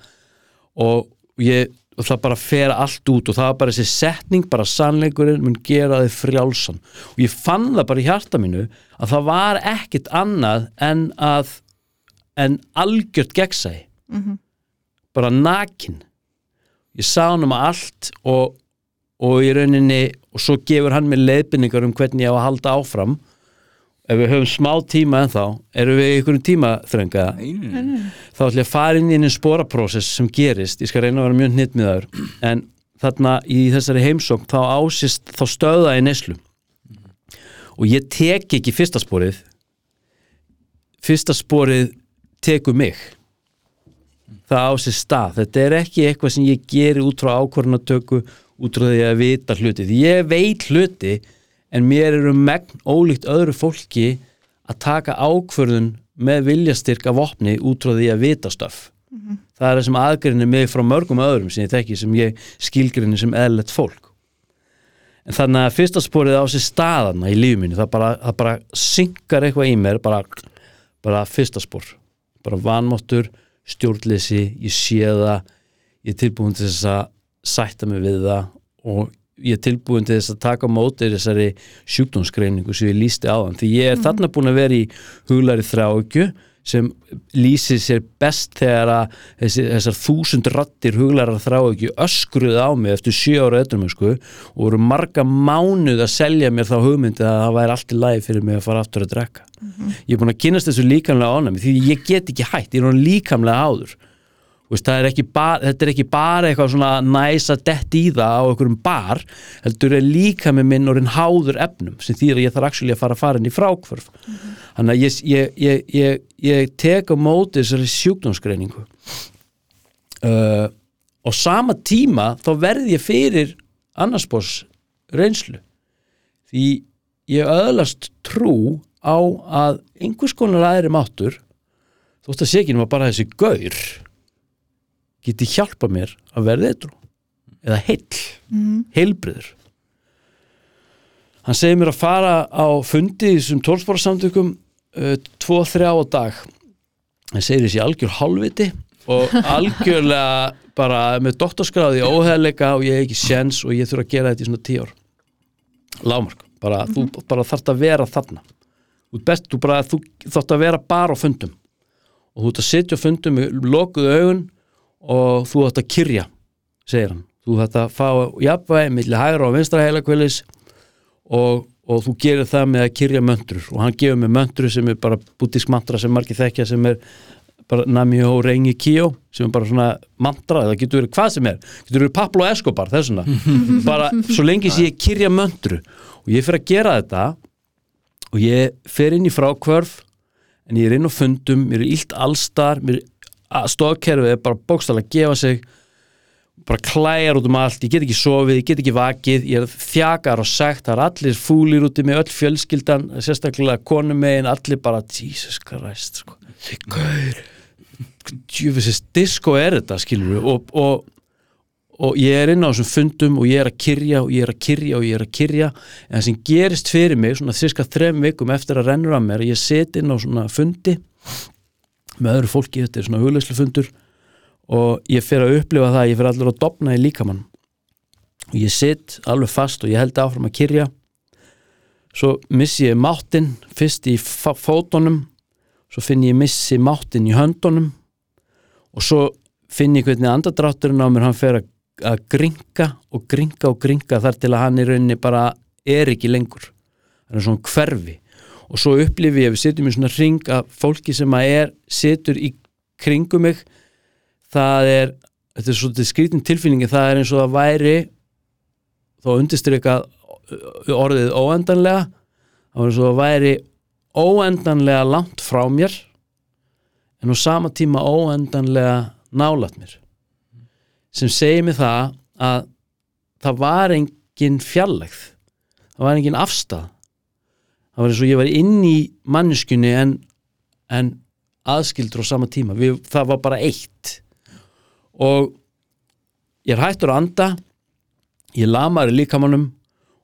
Og, ég, og það bara fer allt út og það var bara þessi setning bara sannleikurinn mun gera þið frjálsan. Og ég fann það bara í hjarta mínu að það var ekkit annað en að en algjört gegnsæi. Bara nakin. Ég sá hann um allt og, og í rauninni og svo gefur hann mér leiðbynningar um hvernig ég á að halda áfram ef við höfum smá tíma en þá erum við í einhverjum tíma þrönga þá ætlum ég að fara inn í einu spóraprósess sem gerist, ég skal reyna að vera mjög hnittmiðaður en þarna í þessari heimsókn þá ásist, þá stöða ég neslu og ég tek ekki fyrsta spórið fyrsta spórið tekur mig. Það á sér stað. Þetta er ekki eitthvað sem ég geri út frá ákvörðunatöku út frá því að vita hluti. Því ég veit hluti en mér eru megn ólíkt öðru fólki að taka ákvörðun með viljastyrk af vopni út frá því að vita stöf það er það sem aðgrinni mig frá mörgum öðrum sem ég þekki sem ég skilgrinni sem eðlert fólk. En þannig að fyrsta sporið á sér staðana í mínu það bara, það bara synkar eitthvað í mér bara, bara fyrsta spor. Bara vanmáttur, stjórnleysi ég sé það ég er tilbúin til þess að sætta mig við það og ég er tilbúin til þess að taka á móti þessari sjúkdómsgreiningu sem ég lísti á þann því ég er þarna búin að vera í huglari þráökju sem lýsir sér best þegar að þessi, þessar þúsund rattir huglarar þrá ekki öskruð á mig eftir sjö ára öllum sko, og voru marga mánuð að selja mér þá hugmyndi að það væri allt í lagi fyrir mig að fara aftur að drekka. Ég er búin að kynast þessu líkamlega ánæmi því ég get ekki hætt, ég er líkamlega áður Veist, er bara, þetta er ekki bara eitthvað svona næs að dett í það á einhverjum bar heldur er líka með minn orðin háður efnum sem þýr að ég þarf að fara að fara inn í frákvörf mm -hmm. þannig að ég, ég, ég, ég tek á móti þessari sjúkdómsgreiningu uh, og sama tíma þá verð ég fyrir annarsbós reynslu því ég öðlast trú á að einhvers konar aðri máttur þótt að sé ekki nema bara þessi gaur geti hjálpa mér að verða eitthvað eða heill, mm. heilbriður hann segir mér að fara á fundi þessum tólsporarsamtökum uh, tvo, þrjá á dag. Hann segir þessi algjör halvviti og algjörlega bara með doktorskráði óheðleika og ég hef ekki séns og ég þurfa að gera þetta í svona tíu ár. Lámark, bara mm -hmm. þú bara þarfst að vera þarna. Þú, best, þú, bara, þú þarfst að vera bara á fundum. Og þú ert að sitja á fundum með lokuðu augun og þú ætti að kyrja segir hann, þú ætti að fá jafnvæg millir hægra og vinstra heila kvelis og, og þú gerir það með að kyrja möndrur. Og hann gefur mig möndrur sem er bara bútísk mantra sem margir þekkja sem er bara Namio Rengi Kyo sem er bara svona mantra, það getur verið hvað sem er. Getur verið Pablo Escobar, þessuna bara svo lengi sem ég kyrja möndru. Og ég fyrir að gera þetta og ég fer inn í frákvörf en ég er inn á fundum, mér er illt allstar mér er stofkerfið er bara bókstæðilega að gefa sig bara klæjar út um allt, ég get ekki sofið, ég get ekki vakið, ég er þjakar og sagt, það er allir fúlir út í mig, öll fjölskyldan, sérstaklega konum megin, allir bara, Jesus Christ, sko, gaur, djúfisins disco er þetta, skilur við, og, og, og ég er inn á þessum fundum og ég er að kyrja og ég er að kyrja og ég er að kyrja, en það sem gerist fyrir mig, svona þíska þrem vikum eftir að rennur að mér, ég set inn á svona fundi, með öðru fólki, þetta er svona huglegslu fundur. Og ég fer að upplifa það ég fer allir að dopna í líkamann og ég sitt alveg fast og ég held áfram að kyrja. Svo missi ég máttinn fyrst í fótonum svo finn ég missi máttinn í höndunum. Og svo finn ég hvernig andadrátturinn á mér hann fer að, að gringa og gringa og gringa þar til að hann í rauninni bara er ekki lengur. Það er svona hverfi og svo upplifi ég að við setjum í svona ring að fólki sem að er setur í kringum mig. Það er, þetta er svona skrítin tilfinningi, það er eins og að væri þá undirstryka orðið óendanlega. Það var eins og að væri óendanlega langt frá mér en á sama tíma óendanlega nálat mér. Sem segir mig það að það var engin fjallegð það var engin afstæð það var eins og ég var inn í manneskunni en, en aðskildur á sama tíma. Við, það var bara eitt. Og ég er hættur að anda ég lamar í líkamannum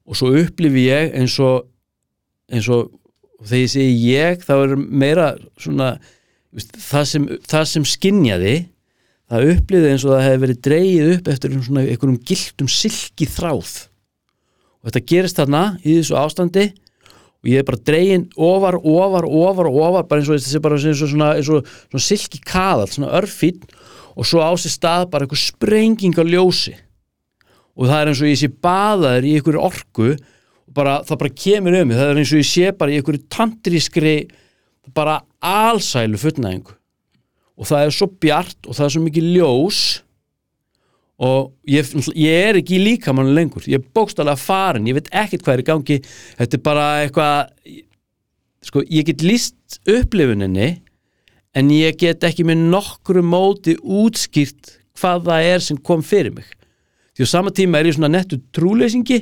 og svo upplifi ég eins og eins og þegar ég segi ég þá er meira svona það sem, það sem skinjaði það uppliði eins og það hefði verið dreyið upp eftir svona einhverjum gildum silki þráð og þetta gerist þarna í þessu ástandi og ég er bara dregin ofar, ofar, ofar, ofar bara eins og þessi bara eins og svona, og svona silki kaðal, svona örfinn og svo á sér stað bara einhver sprenging á ljósi. Og það er eins og ég sé baðaður í einhverju orku og bara, það bara kemur um það er eins og ég sé bara í einhverju tantrískri bara allsælu fullnæðingu. Og það er svo bjart og það er svo mikið ljós og ég, ég er ekki í líkamannu lengur. Ég er bókstálega farin, ég veit ekkert hvað er í gangi. Þetta er bara eitthvað sko, ég get líst upplifuninni en ég get ekki með nokkru móti útskýrt hvað það er sem kom fyrir mig. Því á sama tíma er ég svona nettu trúleysingi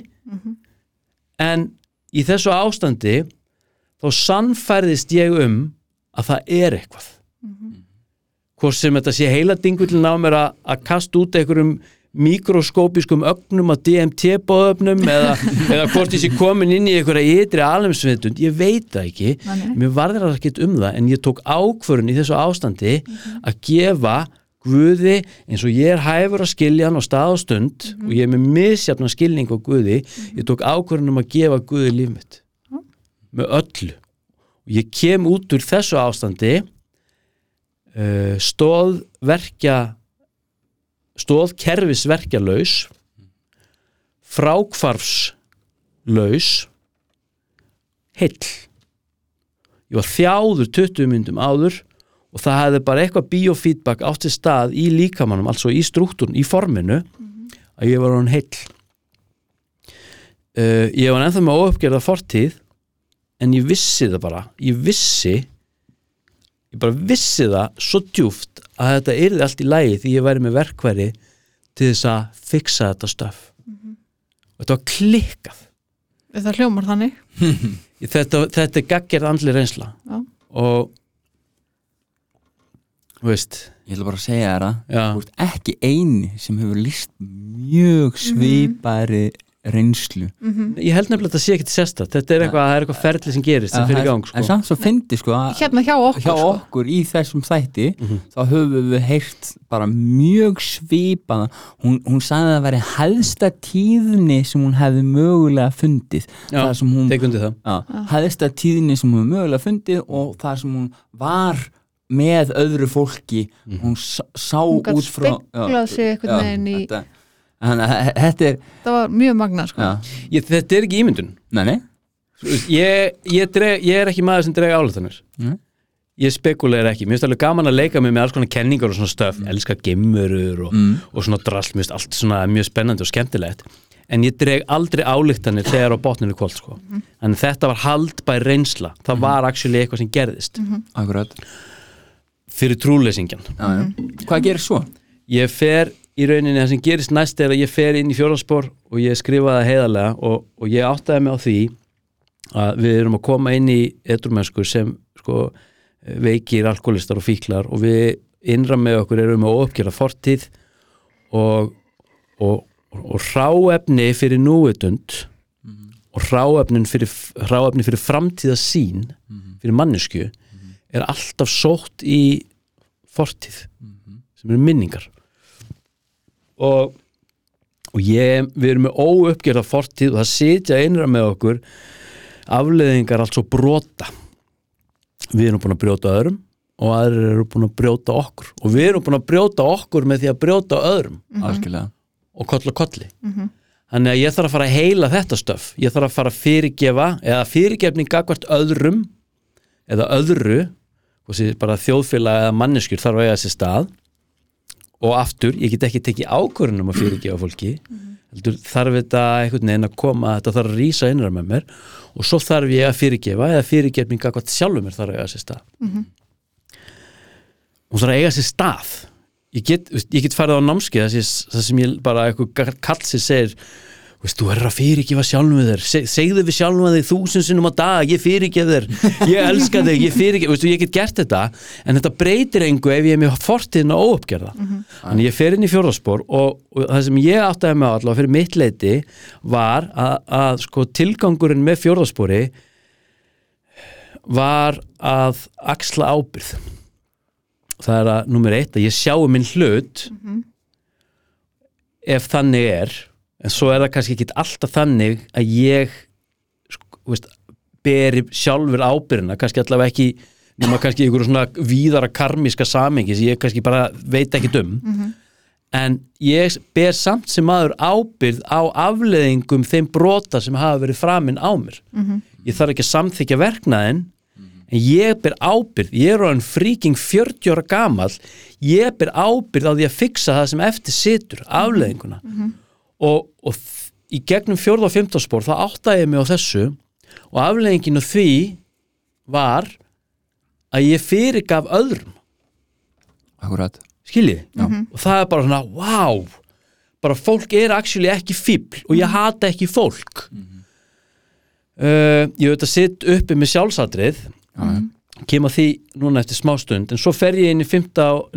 en í þessu ástandi þá sannfærðist ég um að það er eitthvað hvort sem þetta sé heila dingullin á mér að, kasta út einhverjum mikroskópiskum ögnum að DMT-bóðöfnum eða, eða hvort ég sé komin inn í einhverja ytri alheimsveitund, ég veit það ekki. Nei. mér varðir það ekki um það en ég tók ákvörun í þessu ástandi að gefa Guði eins og ég er hæfur að skilja hann á stað og stund og ég er með misjafna skilning á Guði. Ég tók ákvörun um að gefa Guði líf mitt. Með öllu. Og ég kem út úr þessu ástandi uh, stóðverkja stóðkerfisverkjalaus frákvarfslaus heill. Ég var þjáður 20 myndum áður og það hefði bara eitthvað biofeedback átt til stað í líkamannum, altså í struktúrun, í forminu að ég var hann heill. Uh, ég var ennþá með óuppgerða fortíð en ég vissi það bara. Ég vissi ég bara vissi það svo djúft að þetta yrði allt í lagi því ég væri með verkværi til þess að fixa þetta stöf og þetta var klikkað. Það hljómar þannig? Þetta, þetta er gaggerð andli reynsla. Já. og þú veist. Ég ætla bara að segja þér að já, þú ert ekki eini sem hefur líst mjög svipari reynslu. Ég held nefnilega að þetta sé ekkert sérstætt þetta er eitthvað, það er eitthvað ferli sem gerist sem fyrir í gang En sko. samt svo fyndi sko að Hérna hjá okkur hjá sko. okkur í þessum þætti Mhm. þá höfum við heyrt bara mjög svipaða hún, hún sagði að það væri hæðsta tíðni sem hún hefði mögulega fundið. Já, það sem hún það. Já, hæðsta tíðni sem hún hefði mögulega fundið og það sem hún var með öðru fólki. Mhm. hún sá, Hún út frá speglað sig einhvern veginn í- þetta, þannig að þetta er Það var mjög magnað sko. já, ég, þetta er ekki ímyndun. Nei, nei, Þú veist, ég, ég, dreg, ég er ekki maður sem dreg álættanir Nei. ég spekuleir ekki, mér finnst alveg gaman að leika mig með alls konar kenningar og svona stöf mm. elska geimurur og, Mm. og svona drasl, mér finnst allt svona mjög spennandi og skemmtilegt. En ég dreg aldrei álíktanir þegar á botninu kvöld sko. en þetta var haldbær reynsla. Það var actually eitthvað sem gerðist. Akkurat. Fyrir trúleysingjan já, já. hvað gerir svo? ég fer í rauninni, það sem gerist næst er að ég fer inn í fjórðanspor og ég skrifa það heiðarlega og, og ég áttaði mig á því að við erum að koma inn í edrumennsku sem sko, veikir alkoholistar og fíklar og við innra með okkur erum að uppgera fortíð og, og, og ráefni fyrir núvitund og ráefnin fyrir, ráefni fyrir framtíða sín fyrir mannesku er alltaf sótt í fortíð sem eru minningar og, og ég, við erum með óuppgerða fortíð og það sitja einra með okkur afleðingar allt svo brota. Við erum búin að brjóta öðrum og aðrir eru búin að brjóta okkur. Og við erum búin að brjóta okkur með því að brjóta öðrum. Algjörlega. Og koll og kolli. Þannig að ég þarf að fara að heila þetta stöf. Ég þarf að fara að fyrirgefa eða fyrirgefning gagvart öðrum eða öðru og sér bara þjóðfélag eða manneskjur þarf að eiga þessi stað og aftur, ég get ekki tekið ákvörðunum að fyrirgefa fólki. Heldur þarf þetta einhvern veginn að koma þetta þarf að rísa innra með mér. Og svo þarf ég að fyrirgefa eða fyrirgefning gagvart sjálfur mér þarf að eiga þessi stað. Hún þarf að eiga sér stað. Ég get, ég get farið á námskeið það sem- það sem ég bara eitthvað kall sem segir veist, þú er að fyrirgefa sjálfum þér. Se, segðu við sjálfum þig þúsund sinnum á dag ég fyrirgef þér, ég elska þig ég fyrirgef, veist, ég get gert þetta en þetta breytir engu ef ég er með fortíðina óuppgerða. Þannig ég fer inn í fjórðaspor og, og það sem ég áttaði með allavega fyrir mitt leiti var að, að sko, tilgangurinn með fjórðaspori var að axla ábyrð það er að nummer eitt að ég sjáu minn hlut ef þannig er en svo er það kannski ekki alltaf þannig að ég sko, veist, beri sjálfur ábyrðina kannski allavega ekki nema kannski ykkur svona víðara karmiska samengi sem ég kannski bara veit ekki um. En ég ber samt sem maður ábyrð á afleðingum þeim brota sem hafa verið framinn á mér. Ég þarf ekki að samþykja verknaðin en ég ber ábyrð, ég er orðin fríking 40 ára gamall. Ég ber ábyrð á því að fixa það sem eftir situr, afleðinguna og, og í gegnum fjórða og fymta spór þá áttaði ég mig á þessu og afleðinginu því var að ég fyrirgaf öðrum akkurat skiljið Já. og það er bara svona, wow bara fólk er actually ekki fíbl og ég hata ekki fólk uh, ég veit að sitt uppi með sjálfsadrið já, já. kem að því núna eftir smástund en svo fer ég inn í 5.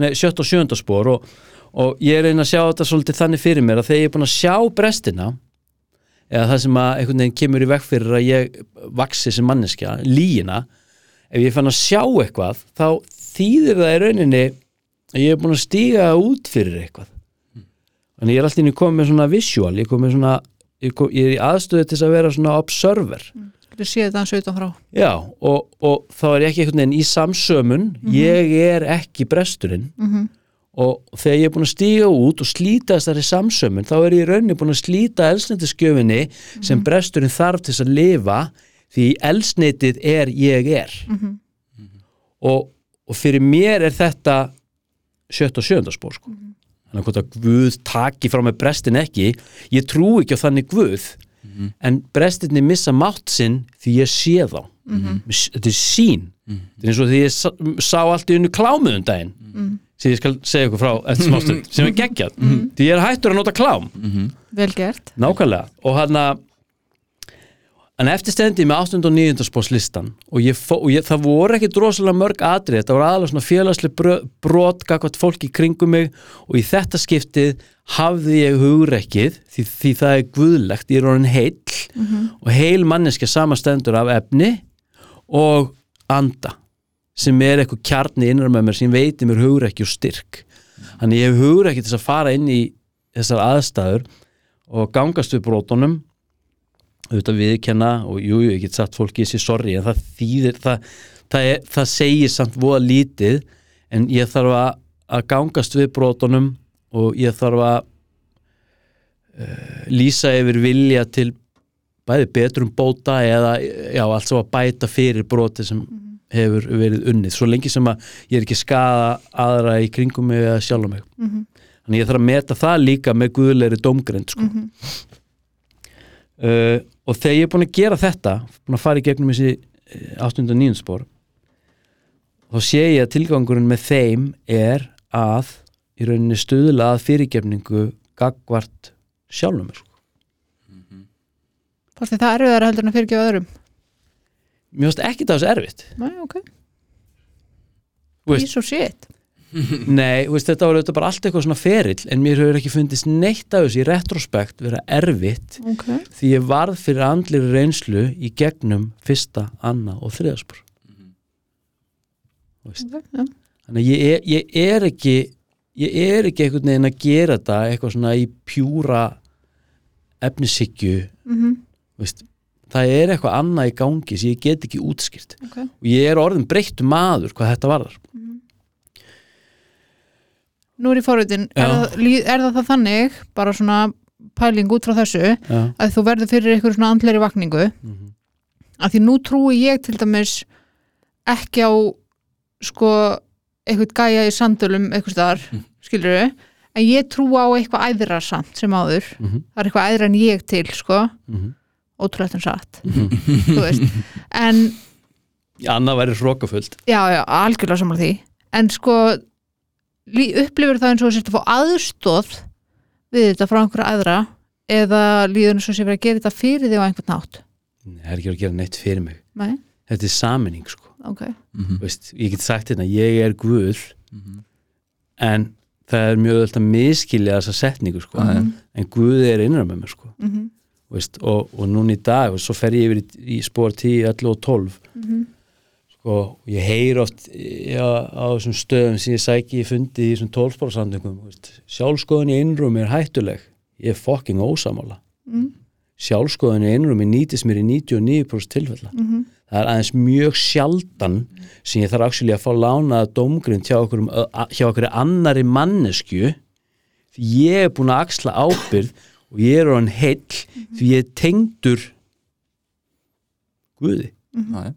Nei, 7. og 7. spór og, og ég er einn að sjá þetta svolítið þannig fyrir mér að þegar ég er búin að sjá brestina eða það sem að einhvern veginn kemur í veg fyrir að ég vaksi sem manneskja, líina ef ég fann að sjá eitthvað þá þýðir það í rauninni að ég er búin að stíga út fyrir eitthvað. Þannig ég er alltaf inn í komið með svona visual ég, er komið svona, ég, kom, ég er í aðstöðu til að vera svona observer. Þú séð þetta hans utan frá Já, og, og þá er ég ekki einhvern veginn í samsömun, ég er ekki bresturinn. Mhm. Og þegar ég er búin að stíga út og slíta þessari samsömun, þá er ég í rauninni búin að slíta elsnættiskjöfinni sem bresturinn þarf til þess að lifa því elsnættið er ég er. Mhm. og, og fyrir mér er þetta sjött og sjönda spór sko. þannig að hvort að Guð taki frá með brestin ekki ég trú ekki á þannig Guð en brestinni missa mátt sinn því ég sé þá. Þetta er sín þetta er eins og því ég sá, sá allt í unnu klámið um sem ég skal segja ykkur frá eftir smástund sem er geggjað. Því ég er hættur að nota klám. Vel gert. Nákvæmlega. Og hann að en eftir stendi með 8. og 9. spós listan og, og ég, það voru ekki drosalega mörg atrið, þetta voru aðalega svona félagslega brö- brot gagvart fólki í kringum mig og í þetta skiptið hafði ég hugrekkið því, því það er guðlegt, ég er orðin heill og heil manneskja samastendur af efni og anda sem er eitthvað kjarni innra með mér sem veitir mér hugrekki og styrk. Þannig ég hef hugrekki til þess að fara inn í þessar aðstæður og gangast við brotunum. Auðvitað viðkenna og jú, jú, ég get sagt fólki þessi sorry en það þýðir það, það, er, það segir samt voða lítið en ég þarf að, að gangast við brotunum og ég þarf að uh, lýsa yfir vilja til bæði betrum bóta eða já, allt svo að bæta fyrir broti sem hefur verið unnið svo lengi sem að ég er ekki skada aðra í kringum mig eða sjálf mig þannig ég þarf að meta það líka með guðlegri dómgrind sko. uh, og þegar ég er búin að gera þetta búin að fara í gegnum þessi eh, 8. og 9. spór þá sé ég að tilgangurinn með þeim er að í rauninni stuðla að fyrirgefningu gagvart sjálfum mér sko. Fannst þið það erfiðar heldur en að fyrirgefa öðrum mér finnst ekki það þessu erfitt. Nei, ok. Piece of shit. Nei, veist, þetta var auðvitað bara allt eitthvað svona ferill en mér hefur ekki fundist neitt af þessu í retrospekt vera erfitt Ok. því ég varð fyrir andlir reynslu í gegnum fyrsta, anna og þriðaspor Ok, já. þannig að ég, ég er ekki ég er ekki einhvern veginn að gera þetta eitthvað svona í pjúra efnishyggju Mhm, veist, það er eitthvað annað í gangi sem ég get ekki útskýrt ok og ég er orðin breyttu maður hvað þetta varðar Nú er í forritin, er, Já. það- lí- er það það þannig bara svona pæling út frá þessu Já, að þú verður fyrir eitthvað svona andleiri vakningu Mhm. að því nú trúi ég til dæmis ekki á sko eitthvað gæja í sandölum eitthvað staðar, mm. skilur en ég trúi á eitthvað æðra samt sem áður, Mhm. það er eitthvað æðra en ég til sko, Mhm. ótrúlegt en satt. Þú veist, en Anna væri hrókafullt já, já, algjörlega saman því. En sko upplifir það eins og að fá aðstóð við þetta frá einhverja aðra eða líður eins og sé verið að gera þetta fyrir þig á einhvern nátt Nei, það er ekki að gera neitt fyrir mig. Nei, þetta er saminning sko. Ok, Mhm. Veist, ég get sagt hérna, ég er Guð Mhm. en það er mjög öll að miskilja þessa setningu sko. Já, já. en Guð er innra með mér sko. mhm, Veist, og, og núna í dag og svo fer ég yfir í, í spór 10, 11 og 12 mhm, sko, og ég heyr oft já, á þessum stöðum sem ég sæki ég fundi í þessum 12 spórsandingum sjálfskoðun í innrúmi er hættuleg. Ég er fucking ósamála mhm, sjálfskoðun í innrúmi nýtist mér í 99% tilfella. Mhm. Það er aðeins mjög sjaldan sem ég þarf að fá lánaða dómgrind hjá okkur, hjá okkur annari mannesku ég er búin að axla ábyrð og ég er hann heill því ég er tengdur Guði. Já, já.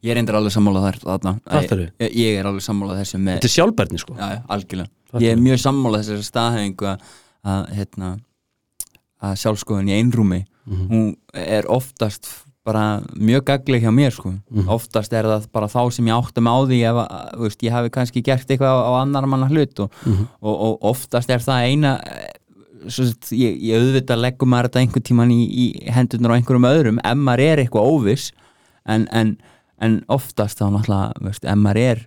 Ég er endur alveg sammála þar þarna. Ég, ég er alveg sammála þessu með þetta er sjálfbærni sko. Já? Ég er mjög sammála þessari staðhengu að, að, hérna, að sjálfskoðun í einrúmi Mhm. hún er oftast bara mjög gagleg hjá mér sko. Oftast er það bara þá sem ég áttum á því ef að, veist, ég hafi kannski gert eitthvað á, á annar manna hlut og, og, og oftast er það eina sagt, ég, ég auðvitað leggum maður þetta einhvern tíman í, í hendurnar á einhverjum öðrum ef maður er eitthvað óviss en, en, en oftast þá náttúrulega veist, ef maður er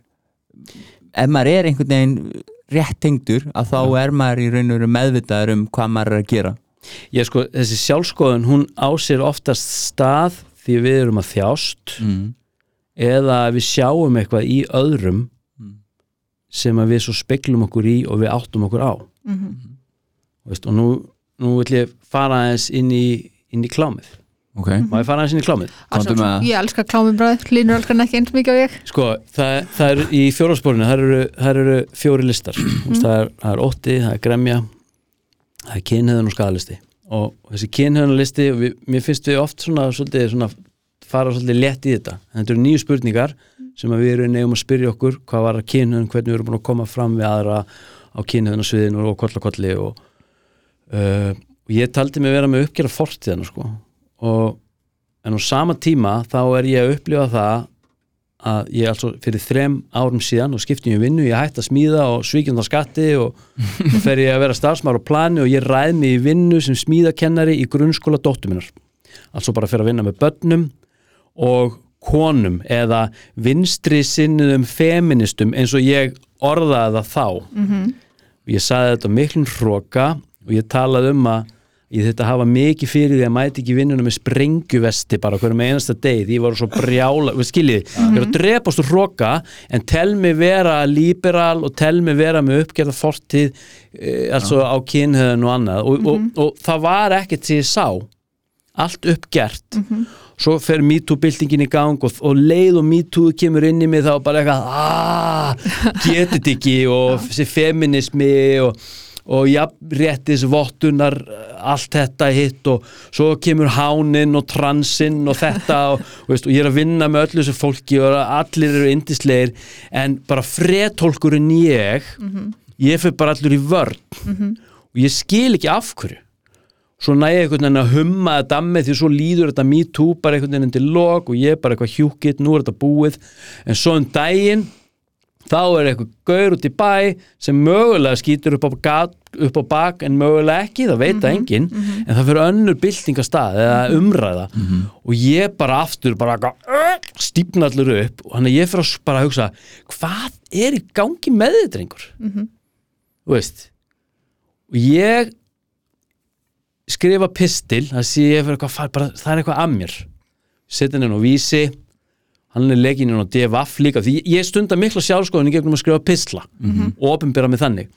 ef maður er einhvern veginn rétt tengdur að þá er maður í raun og veru meðvitaður um hvað maður er að gera ég sko, þessi sjálfskoðun hún á sér oftast stað því við erum að þjást mm. eða við sjáum eitthvað í öðrum Mm. sem að við svo speglum okkur í og við áttum okkur á Mhm. Veist, og nú, nú vil ég fara aðeins inn í, inn í klámið. Ok, má ég fara aðeins inn í klámið? Það. Ég elska klámibræð, Línur elskar hann ekki eins mikið á ég. Sko, það, það er í fjóraspórinu það eru, það eru fjóri listar. Mm. það, er, það er ótti, það er gremja það er kynhöðun og skadalisti og þessi kynhöðunarlisti við, mér finnst við oft svona, svolítið, svona fara svolítið létt í þetta. En þetta eru nýju spurningar sem að við erum nefum að spyrja okkur hvað var að kynhöðun, hvernig við erum búin að koma fram við aðra á kynhöðunarsviðinu og koll og kolli og, uh, og ég taldi mig vera með uppgjara fortíðana sko. Og en á sama tíma þá er ég að upplifa það að ég altså fyrir þrem árum síðan og skipti ég um vinnu, ég hætti að smíða og svíkjum það skatti og fer ég að vera starfsmár á plani og ég ræð mig í vinnu sem smíðakennari í grunnskóla dóttur minnar. Altså bara fyrir að vinna með börnum og konum eða vinstri sinniðum feministum eins og ég orðaði það þá. Og ég saði þetta miklum hróka og ég talaði um að ég þetta hafa mikið fyrir því að mæti ekki vinnuna með sprengjuvesti bara hverjum einasta degi því ég var svo brjála, skiljið ég er að drepast úr hróka en tel mig vera liberal og tel mig vera með uppgerða fortíð e, altså á kynhöðun og annað. Og, og, og, það var ekkert sem ég sá. Allt uppgert. Svo fer MeToo-byltingin í gang og, og leið og MeToo kemur inn í mig þá bara eitthvað aaa, getið ekki og þessi feminismi og, og jafnréttis vottunar allt þetta hitt og svo kemur háninn og transinn og þetta og, veist, og ég er að vinna með öllu þessu fólki og allir eru indislegir en bara fretólkurinn ég ég fyrir bara allur í vörn. Og ég skil ekki af hverju. Svo næ ég einhvern veginn að humma þetta með því svo líður þetta me too bara einhvern veginn til log og ég er bara eitthvað hjúkitt, nú er þetta búið. En svo um daginn þá er eitthvað gaur út í bæ sem mögulega skýtur upp á, gat, upp á bak en mögulega ekki, það veit það enginn en það fyrir önnur byltingastað eða umræða. Og ég bara aftur bara stífna allur upp. Og hann er ég fyrir að bara hugsa hvað er í gangi með þetta drengur? Þú veist. Og ég skrifa pistil það sé ég fyrir eitthvað bara, það er eitthvað að mér. Setja henni á vísi hann er legginn inn á DFF líka því ég stunda mikla sjálfskoðun í gegnum að skrifa pistla og opinbera mig þannig.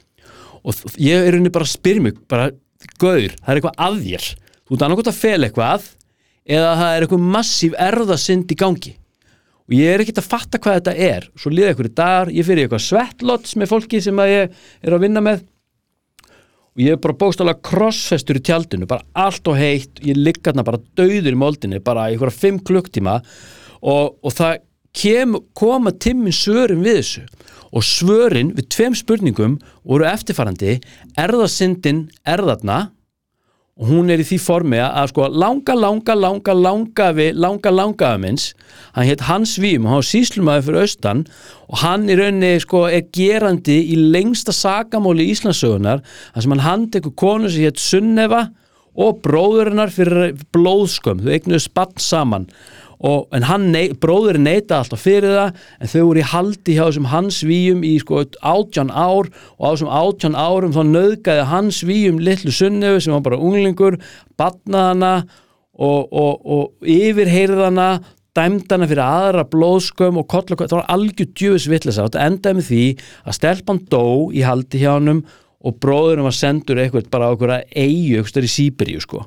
Og ég er henni bara að spyrja mig bara, gaur, það er eitthvað að þér. Þú ert annarkot að fela eitthvað eða það er eitthvað massíf erðasind í gangi. Og ég er ekkert að fatta hvað þetta er. Svo líða ykkur í dagar, ég fyrir eitthvað svettlots með fólki sem að ég er að vinna með. Og ég er bara bókstálega krossfestur í tjaldinu, bara allt og heitt. Ég ligg hérna bara dauður í moldinni bara í klukktíma og, og það kem, koma timmin svörin við þessu. Og svörin við tveim spurningum voru eftirfarandi. Erðasindin erðarna og hún er í því formi að sko langa, langa, langa, langa við, langa, langa af minns. Hann hétt Hans Vím og hann var síslumæður fyrir austan. Og hann í rauninni sko er gerandi í lengsta sakamóli Íslandsögunar þar sem hann handtekur konu sem hétt Sunneva og bróðurinnar fyrir blóðskömm, þau eignuðu spann saman og, en nei, bróðurinn neita alltaf fyrir það en þau voru í haldi hjá þessum hans víum í sko átján ár. Og á þessum átján árum þá nöðgæði hans víum litlu sunnefu sem var bara unglingur batnaðana og, og, og yfirheyrðana dæmdana fyrir aðra blóðskömm og koll og koll, það var algjör djöfis vitleysa. Og þetta endaði með því að stelpan dó í haldi hjá honum og bróðurinn var sendur eitthvað bara á einhverja eigu, eitthvað í Sýberíu sko.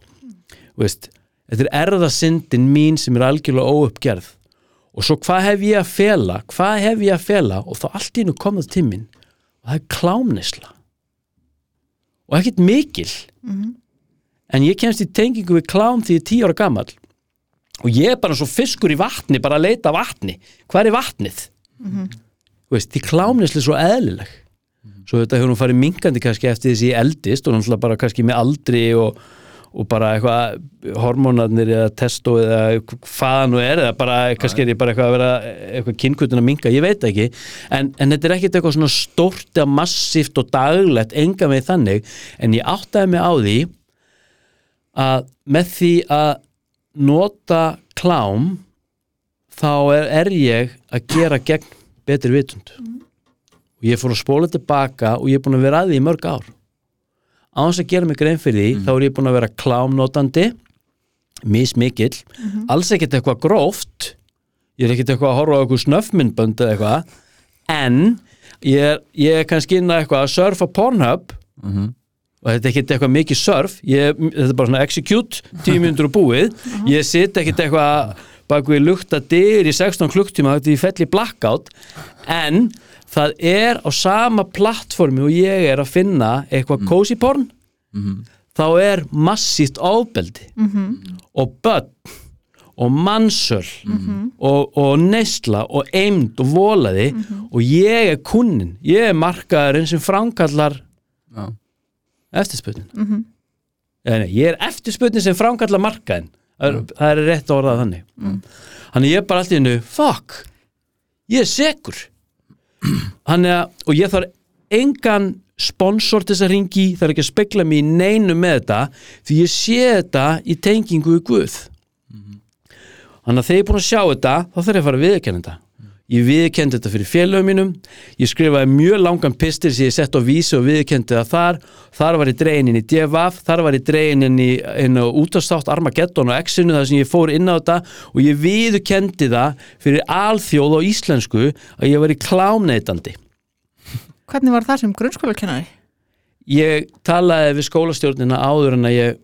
Þú veist, þetta er erðasindin mín sem er algjörlega óuppgerð. Og svo hvað hef ég að fela? Hvað hef ég að fela? Og þá allt í nú komað tíminn og það er klámnisla og ekkert mikil. En ég kemst í tengingu við klám því ég er tíu ára gamall. Og ég er bara svo fiskur í vatni bara að leita vatni. Hvað er vatnið? Þú veist, því klámnisli er svo eðlileg. Svo þetta hefur nú farið minkandi kannski eftir þessi eldist og náttúrulega bara kannski með aldri og, og bara eitthvað hormónarnir eða testo eða hvað það nú er eða bara, kannski er ég bara eitthvað að vera eitthvað kynkvötun að minga, ég veit ekki. En, en þetta er ekkit eitthvað svona stórt eða massíft og daglegt, enga með þannig. En ég áttaði mig á því að með því að nota klám þá er, er ég að gera gegn betri vitund. Og ég fór að spóla tilbaka og ég er búin að vera að því í mörg ár á þess að gera mig grein fyrir því þá er ég búin að vera klámnotandi mismikill, alls ekkert eitthvað gróft ég er ekkert eitthvað að horfa á eitthvað snöfmyndbönd eða eitthvað en ég er, ég er kannski inn að eitthvað að surfa Pornhub og þetta er ekkert eitthvað mikið surf ég, þetta er bara svona execute, tíu mínútur og búið ég sitt ekkert eitthvað bak við lukta dyr í 16 klukktíma þetta fell í blackout en það er á sama plattformi og ég er að finna eitthvað cozy porn þá er massíft ábeldi og börn og mannsöl og, og neysla og eimd og volaði og ég er kunnin. Ég er markaðurinn sem framkallar Já. eftirspötnin mm nei, ég er eftirspötnin sem framkallar markaðin það er, það er rétt að orðað þannig. Þannig ég er bara alltaf innu fuck, ég er sekur þannig að, og ég þarf engan sponsor til þess að ringi er ekki að spekla mig í neinu með þetta því ég sé þetta í tengingu við Guð. Þannig að þegar ég er búin að sjá þetta þá þarf ég að fara að viðurkenna þetta ég viðurkendi þetta fyrir félögum mínum. Ég skrifaði mjög langan pistil sem ég sett á vísi og viðurkendi það þar. Þar var ég dregin inn í DFF þar var ég dregin inn í, útastátt Armageddon og X-inu þar sem ég fór inn á þetta. Og ég viðurkendi það fyrir alþjóð á íslensku að ég var í klámneitandi. Hvernig var það sem grunnskólakennari? ég talaði við skólastjórnina áður en að ég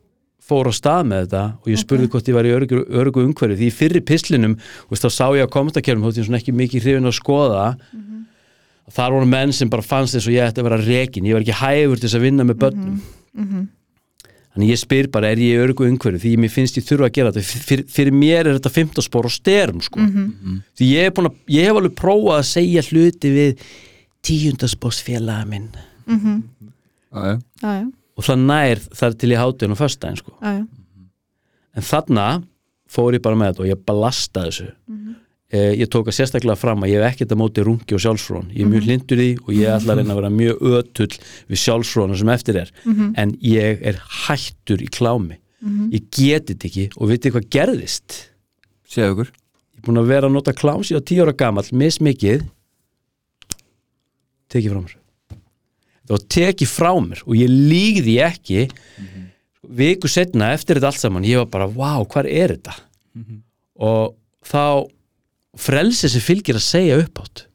fór á stað með þetta og ég spurði hvort ég var í örgu, örgu umhverju því í fyrri pislinum veist, þá sá ég á kommentarkerfum þótt ég svona ekki mikið hrifin að skoða og þar voru menn sem bara fannst þess og ég ætti að vera rekin, ég var ekki hæfur til þess að vinna með börnum. Þannig ég spyr bara er ég í örgu umhverju því mér finnst ég þurfa að gera þetta. Fyrir, fyrir mér er þetta 15 spór og styrum sko. því ég hef, búin að, ég hef alveg prófað að segja hluti við tíundaspósfélaga minn. Já, já. Já, já, og það nær þar til í hátun og föstudaginn sko. já, já. en þarna fór ég bara með þetta og ég balasta þessu. Eh, ég tók að sérstaklega fram að ég hef ekkert að móti rungi og sjálfsfrón ég er mjög hlindur í og ég ætla að reyna að vera mjög ötull við sjálfsfrónu sem eftir er. En ég er hættur í klámi. Ég geti þetta ekki og veitir hvað gerðist? Séu ykkur ég er búin að vera að nota klám síðan tíu ára gamall mismikið tekið frá mér það var tekið frá mér og ég lígði ekki viku setna eftir þetta allt saman. Ég var bara, wow, hvar er þetta? Og þá frelsi sem fylgir að segja upp átt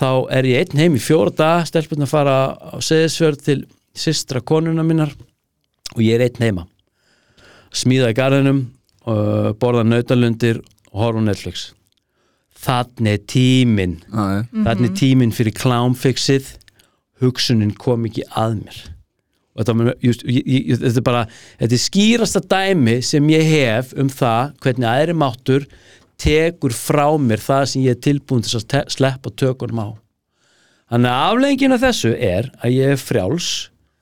þá er ég einn heim í fjóra dag stelpunni að fara á seðisfjörð til systra konuna minnar og ég er einn heima. Smíða í garðinum uh, borða nautalundir og horfa á Netflix. Þannig er tíminn. Já, já. þannig er tíminn fyrir klámfixið hugsunin kom ekki að mér. Og þetta, just, ég, ég, þetta er bara þetta er skýrasta dæmi sem ég hef um það hvernig aðri máttur tekur frá mér það sem ég er tilbúin til að sleppa tökunum á. Þannig að afleggingin af þessu er að ég er frjáls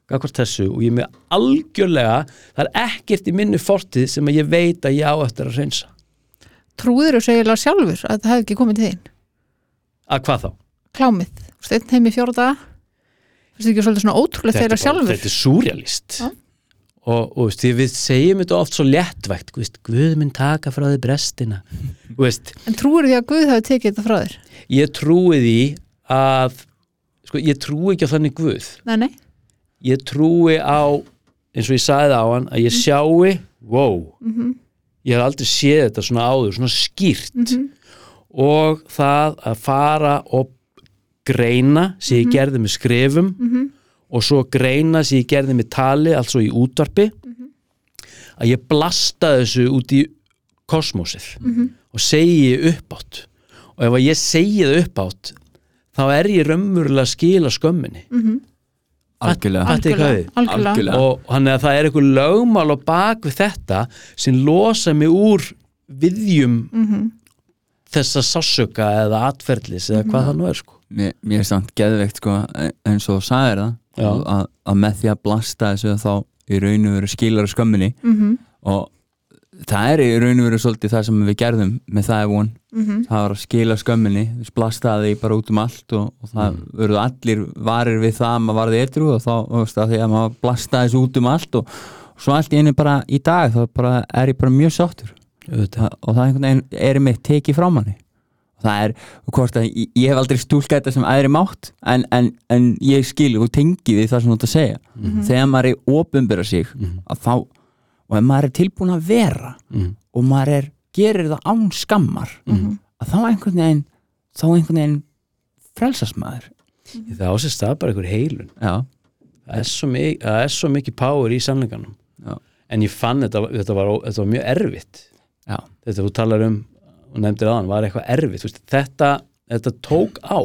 þessu og ég er með algjörlega það er ekkert í minni fortið sem ég veit að ég á eftir að reynsa Trúður þú segilega sjálfur að það hefði ekki komið til þín? að hvað þá? Klámið, steinn heim í fjóra Finnst þið ekki svolítið svona ótrúlega Þetta þeirra er sjálfur? þetta er súrjalist og, og veist, við segjum þetta oft svo léttvægt þú veist, Guð minn taka frá þið brestina. Veist, En trúur því að Guð hefði tekið þetta frá þér? ég trúi því að sko, ég trúi ekki á þannig Guð. Nei, nei, ég trúi á eins og ég sagði á hann að ég sjáu wow. Ég hef aldrei séð þetta svona áður svona skýrt. Og það að fara og greina sem ég gerði með skrifum og svo greina sem ég gerði með tali altså í útvarpi. Að ég blasta þessu út í kosmosið og segi uppátt og ef að ég segi það uppátt þá er ég raunverulega að skila skömminni. Algjörlega. Og hann er að það er eitthvað lögmál á bak við þetta sem losa mig úr viðjum þessa sásöka eða atferðlis eða hvað það nú er sko Mér, mér er samt geðveikt sko eins og þú sagðir það að, að með því að blasta þessu þá í raun og veru skilar skömminni. Mm og það er í raun og veru svolítið það sem við gerðum með það er von. Mhm. það var að skila skömminni við blastaði bara út um allt og, og það mm. verður allir varir við það að maður varði eitru og þá, veist, að því að maður blastaði þessu út um allt og, og svo allt í einu bara í dag þá bara, er ég bara mjög sáttur. Það, og það einhvern veginn er mitt tekið frá manni það er, hvort að ég, ég hef aldrei stúlkað þetta sem aðri mátt en, en, en ég skil og tengi við það sem þú ert að segja. Þegar maður er ofinbera sig Mhm. að þá, og ef maður er tilbúin að vera Mhm. og maður er, gerir það án skammar að þá einhvern veginn þá einhvern veginn frelsast maður. Það á sér stað bara einhver heilun. Já, það er svo, mik það mikið power í sannleikanum. Já. en ég fann þetta, þetta, var, þetta var mjög erfitt. Já, þetta þú talar um og nefndir aðan var eitthvað erfitt veist, þetta, þetta tók á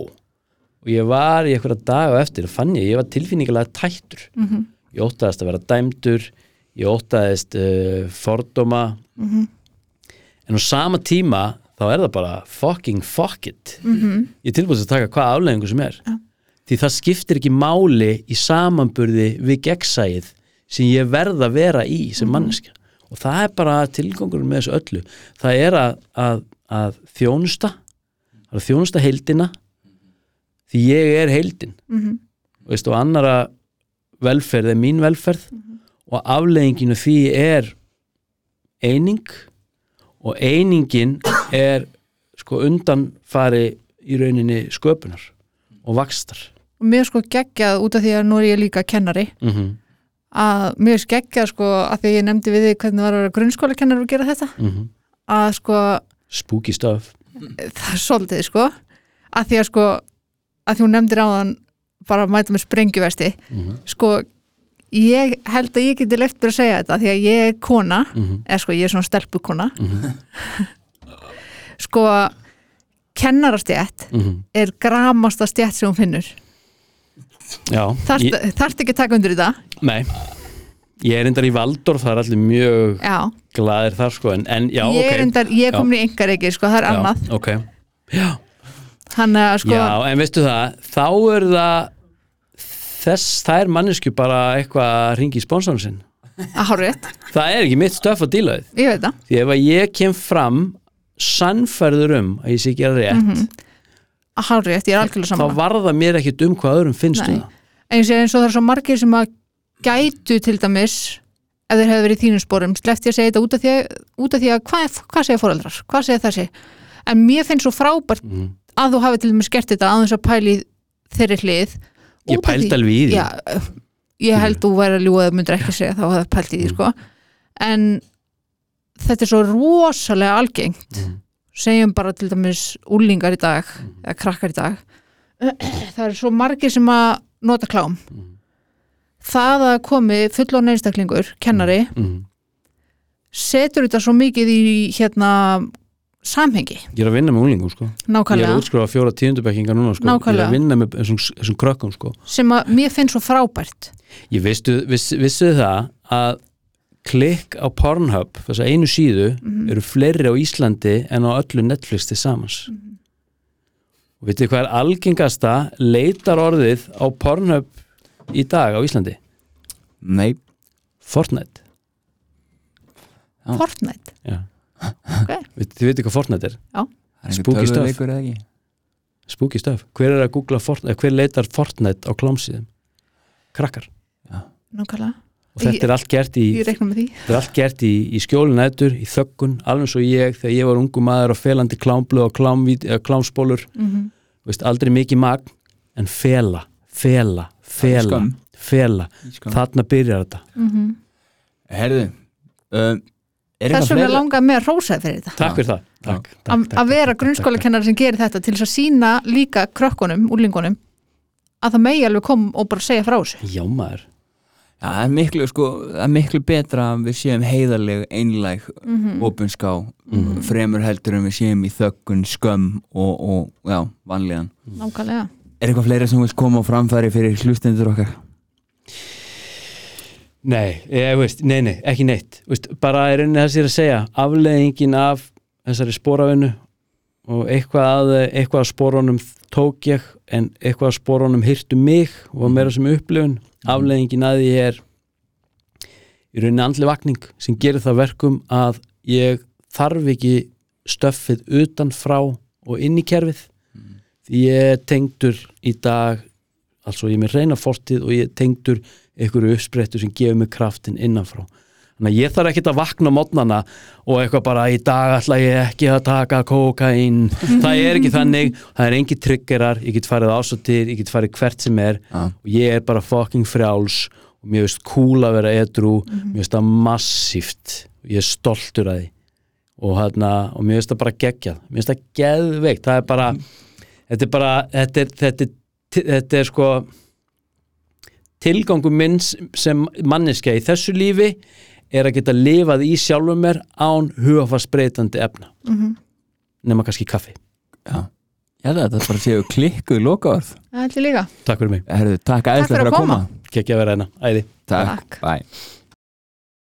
og ég var í eitthvað daga á eftir og fann ég, ég var tilfinningilega tættur Mhm. ég óttaðist að vera dæmdur ég óttaðist uh, fordóma Mhm. en á sama tíma þá er það bara fucking fuck it Mhm. ég er tilbúin að taka hvað afleggingu sem er Já. því það skiptir ekki máli í samanburði við gegnsæið sem ég verð að vera í sem manneskja og það er bara tilgangurinn með þessu öllu það er að, að, að þjónusta að þjónusta heildina því ég er heildin. Mhm. veist, og annara velferð er mín velferð og aflegginginu því er eining og einingin er sko undanfari í rauninni sköpunar og vakstar og mér sko geggjað út af því að nú er ég líka kennari. Mm -hmm. að mér geggjað sko að því að ég nefndi við því hvernig var að grunnskóla kennari og gera þetta. Að sko spooky stuff. Það er svolítið sko. Að því að sko að því hún nefndir á þann bara að mæta með sprengjuvesti mm sko ég held að ég geti leift bara að segja þetta því að ég er kona -hmm. eða sko ég er svona stelpukona. Mhm. sko kennarastjætt er gramasta stjætt sem hún finnur. Já, þarft ég, þarft ekki að taka undir þetta? Nei ég er endar í Valdorf, það er allir mjög já, glaðir þar sko en, en já, ég er, endar, ég komin í engareiki sko, það er já, annað. ok. Já, hann að sko, Já, en veistu það, þá er það þess, það er mannesku bara eitthvað að ringi í sponsorinn sinn. Það er ekki mitt stöf að díla við ég veit það. Því ef að ég kem fram sannfærður um að ég sé ekki að rétt að hárið, ég er algjörlega þá saman varða mér ekkit um hvað öðrum finnst Nei. um það. En ég sé eins og það er svo margir sem að gætu til dæmis ef þeir hefur verið í þínum sporum, slefti að segja þetta út af því út af því að hvað, hvað segja foreldrar? Hvað segja þessi, en mér finnst svo frábært Mhm. að þú hafi til dæmis gert þetta að þess að pæli þeirri hlið. Ég pældi því- alveg í því. Já, ég held þú væri að ljúga að myndir ekki segja þá hefði pælt í því sko. En þetta er svo rosalega algengt. Mhm. segjum bara til dæmis úlingar í dag eða krakkar í dag. Það er svo margir sem að nota klám það að komi fullon einstaklingur, kennari Mhm. setur þetta svo mikið í hérna samhengi, ég er að vinna með unglingum sko. Ég er nákvæmlega að útskrifa fjóra tíundubekkinga núna sko. Ég er Nákvæmlega. að vinna með þessum, þessum krökkum sko. Sem að mér finnst svo frábært. Ég veistu, viss, vissuð það að klikk á Pornhub þess að einu síðu eru fleiri á Íslandi en á öllu Netflix til samans? Og veitir hvað er algengasta leitar orðið á Pornhub í dag á Íslandi? Nei. Fortnite. Já. Fortnite, Já. ok, Veit- þið veitir hvað Fortnite er? einhver Spooky stuff. Spooky stuff. Hver er að googla Fortnite, hver leitar Fortnite á klámsíðum? Krakkar. Nákvæmlega. Og þetta er allt gert í ég reikna með því. Þetta er allt gert í, í skjólinætur, í þöggun, alveg svo ég þegar ég var ungu maður og felandi klámblu og klámspólur, mm veist, aldrei mikið magn, en fela, fela, fela, fela, þarna byrjar þetta. herðu um, er þess vegna langaði með að rósa fyrir þetta Takk fyrir það. Takk, takk, að takk, að vera takk, grunnskólakennari sem gerir þetta til þess að sína líka krökkunum, úrlingunum að það megi alveg kom og bara segja frá þessu. Já maður, Já, það er miklu, sko, það er miklu betra að við séum heiðarleg, einlæg, mm Mhm. opinská, fremur heldur en við séum í þöggun, skömm og, og já, vanlíðan. nákvæmlega Er eitthvað fleira sem við koma á framfæri fyrir hlustendur okkar? nei, ég veist, nei, nei, ekki neitt, veist, bara er rauninni það sér að segja, afleðingin af þessari spóravinnu og eitthvað að, eitthvað að spórunum tók ég, en eitthvað að spórunum hyrtu mig og meira sem upplifun, afleðingin að því er í rauninni andli vakning sem gerir það verkum að ég þarf ekki stöffið utan frá og inn í kerfið ég er tengdur í dag altså ég er með reyna fortið og ég er tengdur einhverju uppsprettu sem gefur mig kraftin innanfrá. Þannig að ég þarf ekkert að vakna mótnana og eitthvað bara í dag ætla ég ekki að taka kokain það er ekki þannig, það er engi triggerar. Ég get farið ásóttir, ég get farið hvert sem er. Já. og ég er bara fucking frjáls og mér finnst cool að vera edru mér finnst það massíft. Og ég er stoltur að því. Og, hérna, og mér finnst það bara geggjað. Mér finnst það geðveikt, það er bara þetta er bara þetta er, þetta er, þetta er sko tilgangu minn sem manneskja í þessu lífi er að geta lifað í sjálfum mér án hugafarsbreytandi efna. Nema kannski kaffi. Já, Já þetta bara séu klikkuð lokaorð. Það held ég líka. Takk fyrir mig, Herðu, takk aðeins fyrir fyrir að að koma, koma. geggja að vera hérna, æði. Takk, Takk. bye